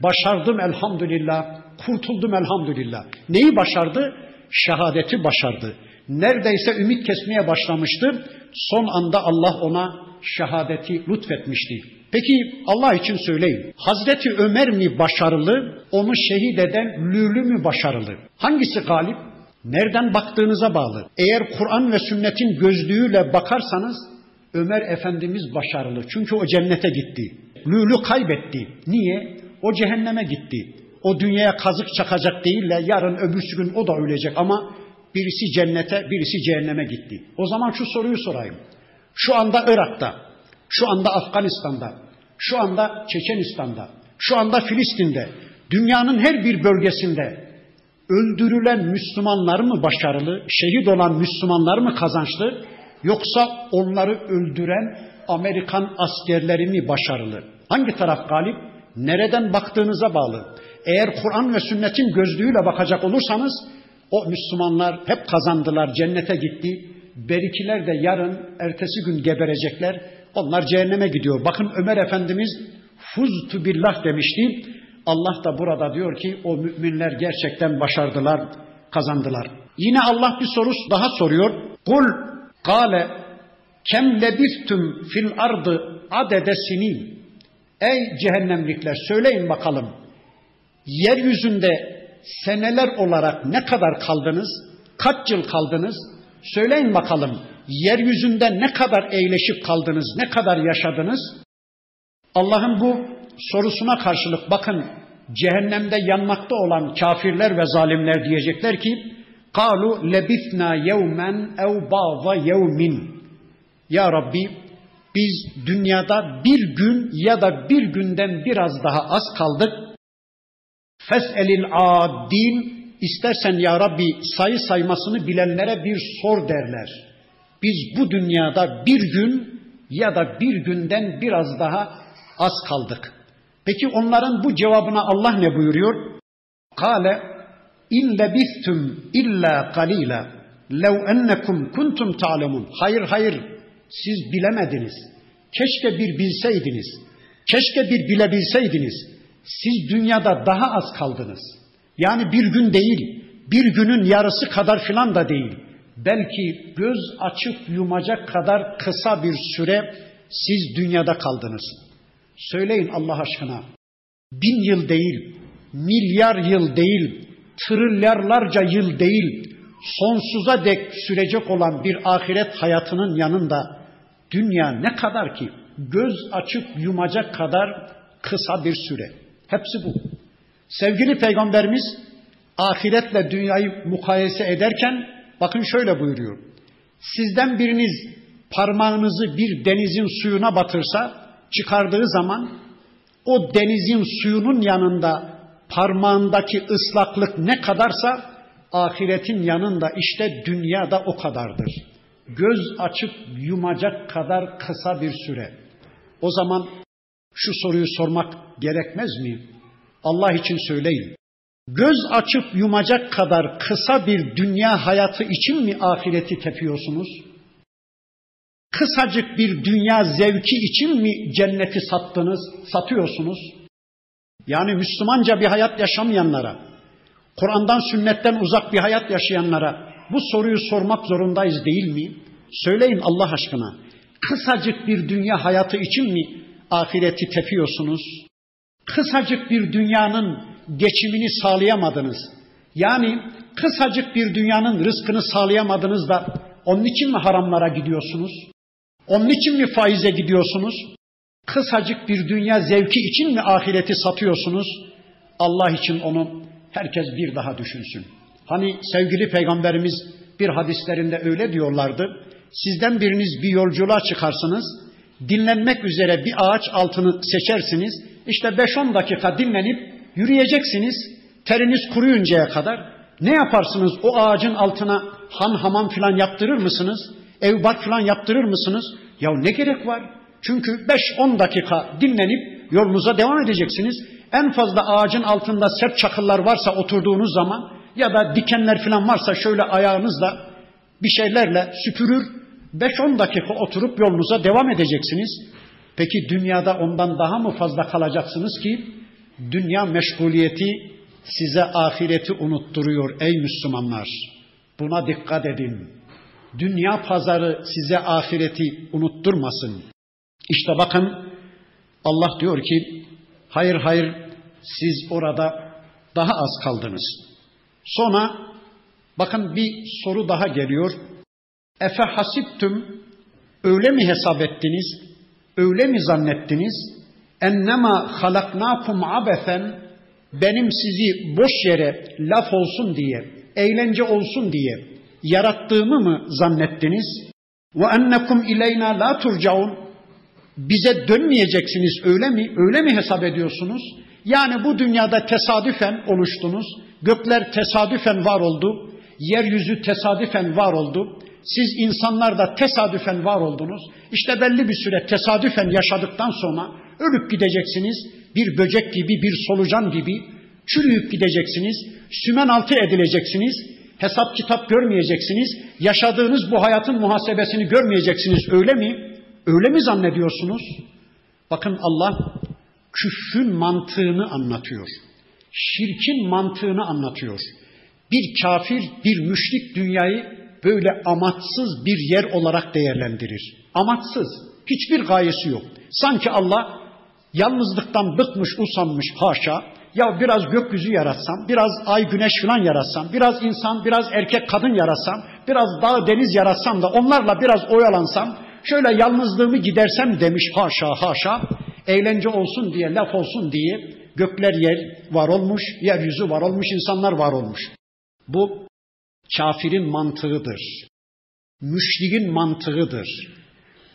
Başardım elhamdülillah, kurtuldum elhamdülillah. Neyi başardı? Şehadeti başardı. Neredeyse ümit kesmeye başlamıştı. Son anda Allah ona şehadeti lütfetmişti. Peki Allah için söyleyin. Hazreti Ömer mi başarılı, onu şehit eden Lülü mü başarılı? Hangisi galip? Nereden baktığınıza bağlı. Eğer Kur'an ve sünnetin gözlüğüyle bakarsanız Ömer Efendimiz başarılı. Çünkü o cennete gitti. Lülü kaybetti. Niye? O cehenneme gitti. O dünyaya kazık çakacak değil de yarın öbürsü gün o da ölecek ama birisi cennete, birisi cehenneme gitti. O zaman şu soruyu sorayım. Şu anda Irak'ta, şu anda Afganistan'da, şu anda Çeçenistan'da, şu anda Filistin'de, dünyanın her bir bölgesinde öldürülen Müslümanlar mı başarılı, şehit olan Müslümanlar mı kazançlı, yoksa onları öldüren Amerikan askerleri mi başarılı? Hangi taraf galip? Nereden baktığınıza bağlı. Eğer Kur'an ve sünnetin gözlüğüyle bakacak olursanız o Müslümanlar hep kazandılar, cennete gitti. Berikiler de yarın, ertesi gün geberecekler. Onlar cehenneme gidiyor. Bakın Ömer Efendimiz fuztu billah demişti. Allah da burada diyor ki o müminler gerçekten başardılar, kazandılar. Yine Allah bir soru daha soruyor. Kul kale kem lebistum fil ardı adede. Ey cehennemlikler söyleyin bakalım. Yeryüzünde seneler olarak ne kadar kaldınız? Kaç yıl kaldınız? Söyleyin bakalım. Yeryüzünde ne kadar eğleşip kaldınız? Ne kadar yaşadınız? Allah'ın bu sorusuna karşılık bakın cehennemde yanmakta olan kafirler ve zalimler diyecekler ki kalu lebithna yevmen ev ba'za yevmin ya Rabbi biz dünyada bir gün ya da bir günden biraz daha az kaldık. Fes'elil adin istersen ya Rabbi sayı saymasını bilenlere bir sor derler. Biz bu dünyada bir gün ya da bir günden biraz daha az kaldık. Peki onların bu cevabına Allah ne buyuruyor? Kale in lebistum illa qalila lev ennekum kuntum ta'lemun. Hayır hayır siz bilemediniz. Keşke bir bilseydiniz. Keşke bir bilebilseydiniz. Siz dünyada daha az kaldınız. Yani bir gün değil, bir günün yarısı kadar filan da değil. Belki göz açıp yumacak kadar kısa bir süre siz dünyada kaldınız. Söyleyin Allah aşkına. Bin yıl değil, milyar yıl değil, trilyarlarca yıl değil, sonsuza dek sürecek olan bir ahiret hayatının yanında dünya ne kadar ki göz açıp yumacak kadar kısa bir süre. Hepsi bu. Sevgili Peygamberimiz ahiretle dünyayı mukayese ederken bakın şöyle buyuruyor. Sizden biriniz parmağınızı bir denizin suyuna batırsa çıkardığı zaman o denizin suyunun yanında parmağındaki ıslaklık ne kadarsa ahiretin yanında işte dünyada o kadardır. Göz açıp yumacak kadar kısa bir süre. O zaman şu soruyu sormak gerekmez mi? Allah için söyleyin. Göz açıp yumacak kadar kısa bir dünya hayatı için mi ahireti tepiyorsunuz? Kısacık bir dünya zevki için mi cenneti sattınız, satıyorsunuz? Yani Müslümanca bir hayat yaşamayanlara, Kur'an'dan sünnetten uzak bir hayat yaşayanlara bu soruyu sormak zorundayız değil mi? Söyleyin Allah aşkına. Kısacık bir dünya hayatı için mi ahireti tepiyorsunuz? Kısacık bir dünyanın geçimini sağlayamadınız. Yani kısacık bir dünyanın rızkını sağlayamadınız da onun için mi haramlara gidiyorsunuz? Onun için mi faize gidiyorsunuz? Kısacık bir dünya zevki için mi ahireti satıyorsunuz? Allah için onu herkes bir daha düşünsün. Hani sevgili peygamberimiz bir hadislerinde öyle diyorlardı. Sizden biriniz bir yolculuğa çıkarsınız. Dinlenmek üzere bir ağaç altını seçersiniz. İşte 5-10 dakika dinlenip yürüyeceksiniz. Teriniz kuruyuncaya kadar. Ne yaparsınız? O ağacın altına han hamam filan yaptırır mısınız? Ev bak filan yaptırır mısınız? Ya ne gerek var? Çünkü 5-10 dakika dinlenip yolunuza devam edeceksiniz. En fazla ağacın altında sert çakıllar varsa oturduğunuz zaman ya da dikenler falan varsa şöyle ayağınızla bir şeylerle süpürür 5-10 dakika oturup yolunuza devam edeceksiniz. Peki dünyada ondan daha mı fazla kalacaksınız ki Dünya meşguliyeti size ahireti unutturuyor ey Müslümanlar. Buna dikkat edin. Dünya pazarı size ahireti unutturmasın. İşte bakın Allah diyor ki hayır hayır siz orada daha az kaldınız. Sonra bakın bir soru daha geliyor. Efe hasiptüm öyle mi hesap ettiniz? Öyle mi zannettiniz? Ennema halaknakum abesen benim sizi boş yere laf olsun diye, eğlence olsun diye yarattığımı mı zannettiniz? Ve ennekum ileyna la turcaun bize dönmeyeceksiniz öyle mi? Öyle mi hesap ediyorsunuz? Yani bu dünyada tesadüfen oluştunuz. Gökler tesadüfen var oldu. Yeryüzü tesadüfen var oldu. Siz insanlar da tesadüfen var oldunuz. İşte belli bir süre tesadüfen yaşadıktan sonra ölüp gideceksiniz. Bir böcek gibi, bir solucan gibi çürüyüp gideceksiniz. Sümen altı edileceksiniz. Hesap kitap görmeyeceksiniz. Yaşadığınız bu hayatın muhasebesini görmeyeceksiniz. Öyle mi? Öyle mi zannediyorsunuz? Bakın Allah küfrün mantığını anlatıyor. Şirkin mantığını anlatıyor. Bir kafir, bir müşrik dünyayı böyle amaçsız bir yer olarak değerlendirir. Amaçsız, hiçbir gayesi yok. Sanki Allah yalnızlıktan bıkmış, usanmış haşa. Ya biraz gökyüzü yaratsam, biraz ay güneş falan yaratsam, biraz insan, biraz erkek kadın yaratsam, biraz dağ deniz yaratsam da onlarla biraz oyalansam, şöyle yalnızlığımı gidersem demiş haşa haşa. Eğlence olsun diye, laf olsun diye gökler yer var olmuş, yeryüzü var olmuş, insanlar var olmuş. Bu kafirin mantığıdır. Müşrikin mantığıdır.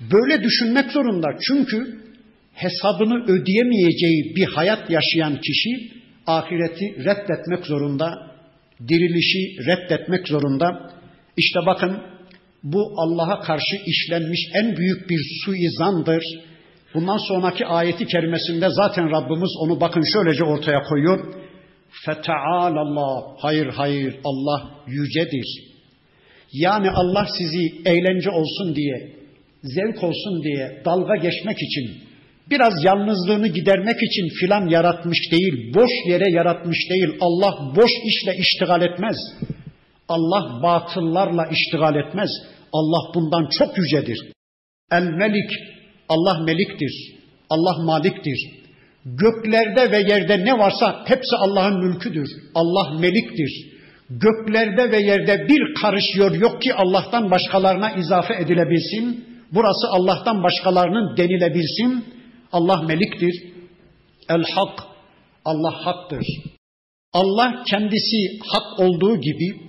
Böyle düşünmek zorunda çünkü hesabını ödeyemeyeceği bir hayat yaşayan kişi ahireti reddetmek zorunda, dirilişi reddetmek zorunda. İşte bakın bu Allah'a karşı işlenmiş en büyük bir suizandır. Bundan sonraki ayeti kerimesinde zaten Rabbimiz onu bakın şöylece ortaya koyuyor. Feteal Allah. Hayır hayır Allah yücedir. Yani Allah sizi eğlence olsun diye, zevk olsun diye, dalga geçmek için, biraz yalnızlığını gidermek için filan yaratmış değil, boş yere yaratmış değil. Allah boş işle iştigal etmez. Allah batıllarla iştigal etmez. Allah bundan çok yücedir. El Melik, Allah meliktir. Allah maliktir. Göklerde ve yerde ne varsa hepsi Allah'ın mülküdür. Allah meliktir. Göklerde ve yerde bir karış yor yok ki Allah'tan başkalarına izafe edilebilsin. Burası Allah'tan başkalarının denilebilsin. Allah meliktir. El hak, Allah haktır. Allah kendisi hak olduğu gibi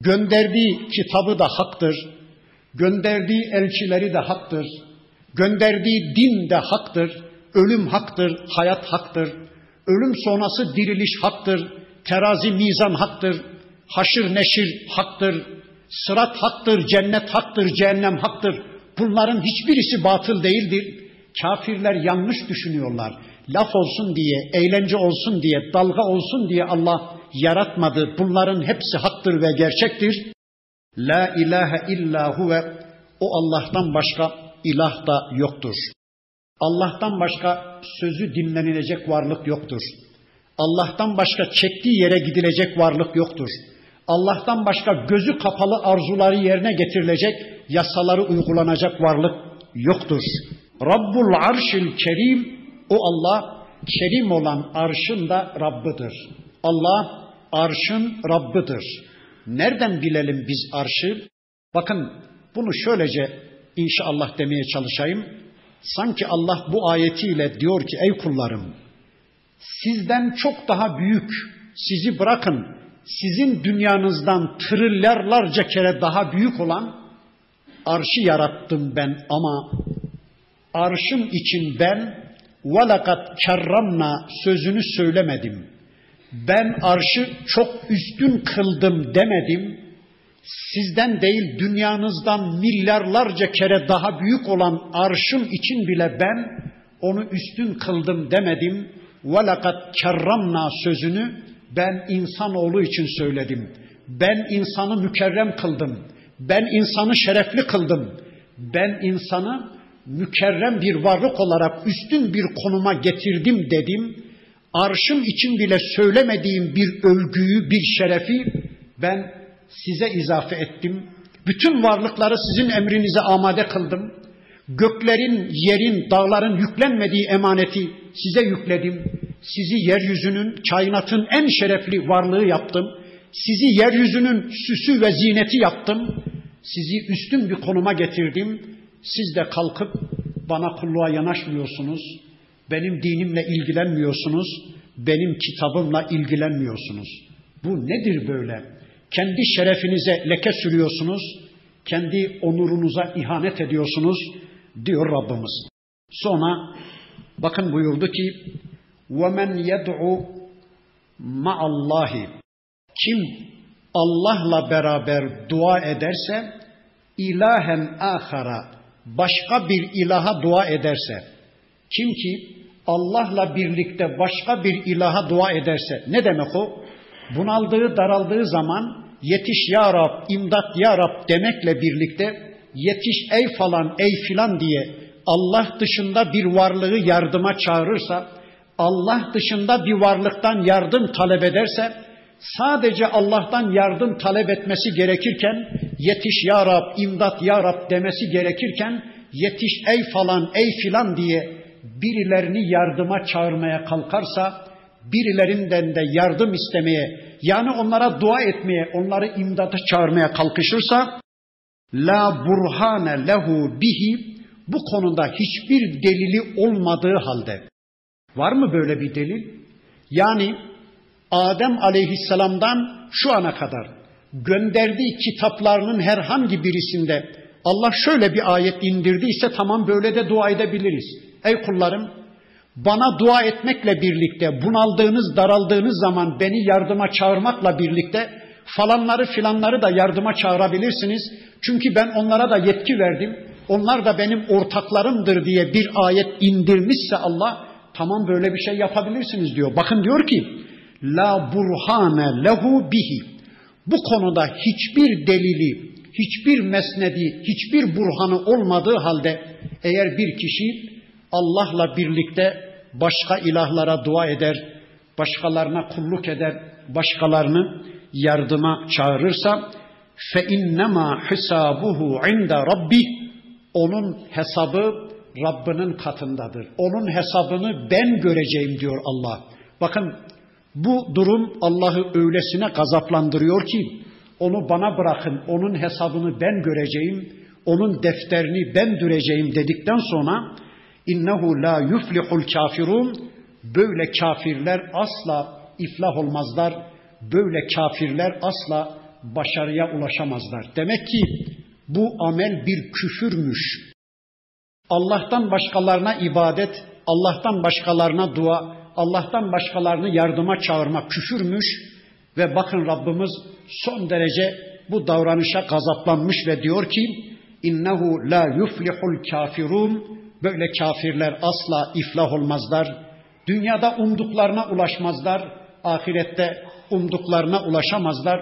gönderdiği kitabı da haktır. Gönderdiği elçileri de haktır. Gönderdiği din de haktır. Ölüm haktır, hayat haktır. Ölüm sonrası diriliş haktır. Terazi mizan haktır. Haşır neşir haktır. Sırat haktır, cennet haktır, cehennem haktır. Bunların hiçbirisi batıl değildir. Kafirler yanlış düşünüyorlar. Laf olsun diye, eğlence olsun diye, dalga olsun diye Allah yaratmadı. Bunların hepsi haktır ve gerçektir. La ilahe illa huve o Allah'tan başka ilah da yoktur. Allah'tan başka sözü dinlenilecek varlık yoktur. Allah'tan başka çektiği yere gidilecek varlık yoktur. Allah'tan başka gözü kapalı arzuları yerine getirilecek, yasaları uygulanacak varlık yoktur. Rabbul arşil kerim, o Allah kerim olan arşın da Rabbıdır. Allah arşın Rabbıdır. Nereden bilelim biz arşı? Bakın bunu şöylece inşallah demeye çalışayım. Sanki Allah bu ayetiyle diyor ki ey kullarım sizden çok daha büyük sizi bırakın sizin dünyanızdan trilyarlarca kere daha büyük olan arşı yarattım ben ama arşım için ben velakat kerramna sözünü söylemedim. Ben arşı çok üstün kıldım demedim sizden değil dünyanızdan milyarlarca kere daha büyük olan arşım için bile ben onu üstün kıldım demedim. وَلَقَدْ kerramna sözünü ben insanoğlu için söyledim. Ben insanı mükerrem kıldım. Ben insanı şerefli kıldım. Ben insanı mükerrem bir varlık olarak üstün bir konuma getirdim dedim. arşım için bile söylemediğim bir övgüyü, bir şerefi ben size izafe ettim. Bütün varlıkları sizin emrinize amade kıldım. Göklerin, yerin, dağların yüklenmediği emaneti size yükledim. Sizi yeryüzünün, kainatın en şerefli varlığı yaptım. Sizi yeryüzünün süsü ve zineti yaptım. Sizi üstün bir konuma getirdim. Siz de kalkıp bana kulluğa yanaşmıyorsunuz. Benim dinimle ilgilenmiyorsunuz. Benim kitabımla ilgilenmiyorsunuz. Bu nedir böyle? Kendi şerefinize leke sürüyorsunuz. Kendi onurunuza ihanet ediyorsunuz diyor Rabbimiz. Sonra bakın buyurdu ki وَمَنْ يَدْعُ مَعَ اللّٰهِ Kim Allah'la beraber dua ederse ilahen ahara başka bir ilaha dua ederse kim ki Allah'la birlikte başka bir ilaha dua ederse ne demek o? Bunaldığı, daraldığı zaman yetiş ya Rab, imdat ya Rab demekle birlikte yetiş ey falan, ey filan diye Allah dışında bir varlığı yardıma çağırırsa, Allah dışında bir varlıktan yardım talep ederse, sadece Allah'tan yardım talep etmesi gerekirken, yetiş ya Rab, imdat ya Rab demesi gerekirken, yetiş ey falan, ey filan diye birilerini yardıma çağırmaya kalkarsa, birilerinden de yardım istemeye, yani onlara dua etmeye, onları imdata çağırmaya kalkışırsa, la burhane lehu bihi, bu konuda hiçbir delili olmadığı halde, var mı böyle bir delil? Yani Adem aleyhisselamdan şu ana kadar gönderdiği kitaplarının herhangi birisinde Allah şöyle bir ayet indirdiyse tamam böyle de dua edebiliriz. Ey kullarım bana dua etmekle birlikte bunaldığınız daraldığınız zaman beni yardıma çağırmakla birlikte falanları filanları da yardıma çağırabilirsiniz. Çünkü ben onlara da yetki verdim. Onlar da benim ortaklarımdır diye bir ayet indirmişse Allah tamam böyle bir şey yapabilirsiniz diyor. Bakın diyor ki la burhane lehu bihi. Bu konuda hiçbir delili, hiçbir mesnedi, hiçbir burhanı olmadığı halde eğer bir kişi Allah'la birlikte başka ilahlara dua eder, başkalarına kulluk eder, başkalarını yardıma çağırırsa fe innema hisabuhu inde rabbi onun hesabı Rabbinin katındadır. Onun hesabını ben göreceğim diyor Allah. Bakın bu durum Allah'ı öylesine gazaplandırıyor ki onu bana bırakın, onun hesabını ben göreceğim, onun defterini ben düreceğim dedikten sonra innehu la yuflihul kafirun böyle kafirler asla iflah olmazlar. Böyle kafirler asla başarıya ulaşamazlar. Demek ki bu amel bir küfürmüş. Allah'tan başkalarına ibadet, Allah'tan başkalarına dua, Allah'tan başkalarını yardıma çağırmak küfürmüş ve bakın Rabbimiz son derece bu davranışa gazaplanmış ve diyor ki innehu la yuflihul kafirun böyle kafirler asla iflah olmazlar. Dünyada umduklarına ulaşmazlar, ahirette umduklarına ulaşamazlar,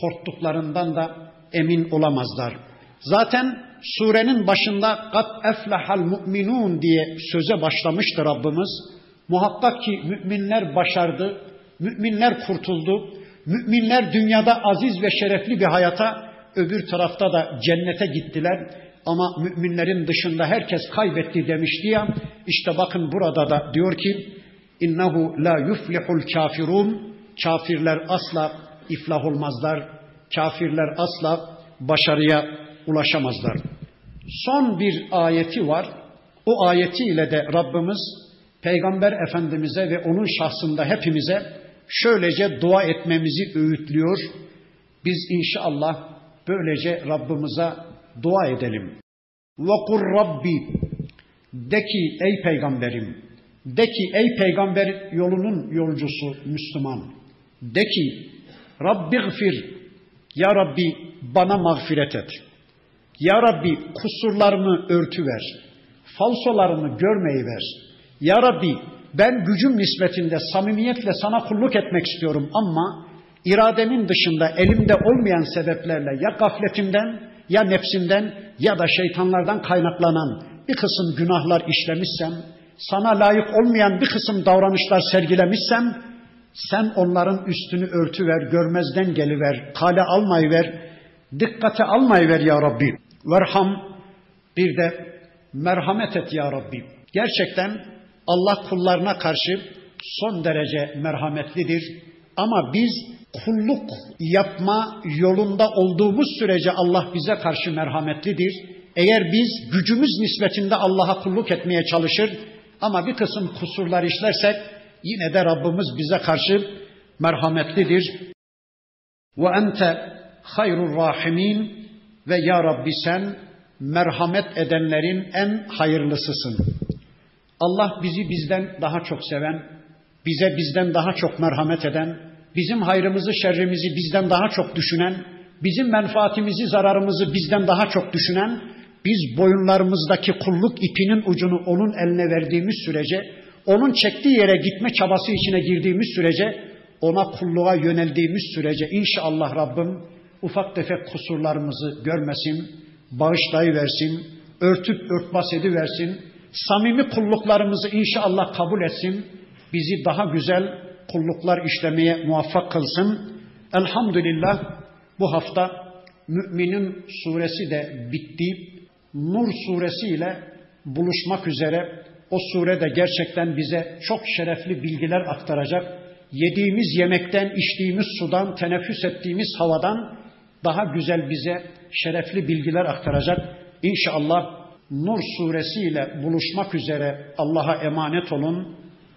korktuklarından da emin olamazlar. Zaten surenin başında kat eflehal mu'minun diye söze başlamıştı Rabbimiz. Muhakkak ki müminler başardı, müminler kurtuldu, müminler dünyada aziz ve şerefli bir hayata, öbür tarafta da cennete gittiler. Ama müminlerin dışında herkes kaybetti demişti ya. İşte bakın burada da diyor ki innehu la yuflihul kafirun kafirler asla iflah olmazlar. Kafirler asla başarıya ulaşamazlar. Son bir ayeti var. O ayetiyle de Rabbimiz Peygamber Efendimiz'e ve onun şahsında hepimize şöylece dua etmemizi öğütlüyor. Biz inşallah böylece Rabbimize dua edelim. Vakur Rabbi de ki ey peygamberim de ki ey peygamber yolunun yolcusu Müslüman de ki Rabbi gfir ya Rabbi bana mağfiret et. Ya Rabbi kusurlarımı örtüver. Falsolarımı görmeyi ver. Ya Rabbi ben gücüm nispetinde samimiyetle sana kulluk etmek istiyorum ama irademin dışında elimde olmayan sebeplerle ya gafletimden ya nefsimden ya da şeytanlardan kaynaklanan bir kısım günahlar işlemişsem sana layık olmayan bir kısım davranışlar sergilemişsem sen onların üstünü örtüver, görmezden geliver, kale almayıver, dikkate almayıver ya Rabbi. Verham bir de merhamet et ya Rabbi. Gerçekten Allah kullarına karşı son derece merhametlidir. Ama biz kulluk yapma yolunda olduğumuz sürece Allah bize karşı merhametlidir. Eğer biz gücümüz nispetinde Allah'a kulluk etmeye çalışır ama bir kısım kusurlar işlersek yine de Rabbimiz bize karşı merhametlidir. Ve ente hayrul rahimin ve ya Rabbi sen merhamet edenlerin en hayırlısısın. Allah bizi bizden daha çok seven, bize bizden daha çok merhamet eden, bizim hayrımızı şerrimizi bizden daha çok düşünen, bizim menfaatimizi zararımızı bizden daha çok düşünen, biz boyunlarımızdaki kulluk ipinin ucunu onun eline verdiğimiz sürece, onun çektiği yere gitme çabası içine girdiğimiz sürece, ona kulluğa yöneldiğimiz sürece inşallah Rabbim ufak tefek kusurlarımızı görmesin, bağışlayıversin, örtüp örtbas ediversin, samimi kulluklarımızı inşallah kabul etsin, bizi daha güzel kulluklar işlemeye muvaffak kılsın. Elhamdülillah bu hafta Müminin suresi de bitti. Nur suresi ile buluşmak üzere o surede gerçekten bize çok şerefli bilgiler aktaracak. Yediğimiz yemekten, içtiğimiz sudan, teneffüs ettiğimiz havadan daha güzel bize şerefli bilgiler aktaracak. İnşallah Nur suresiyle buluşmak üzere Allah'a emanet olun.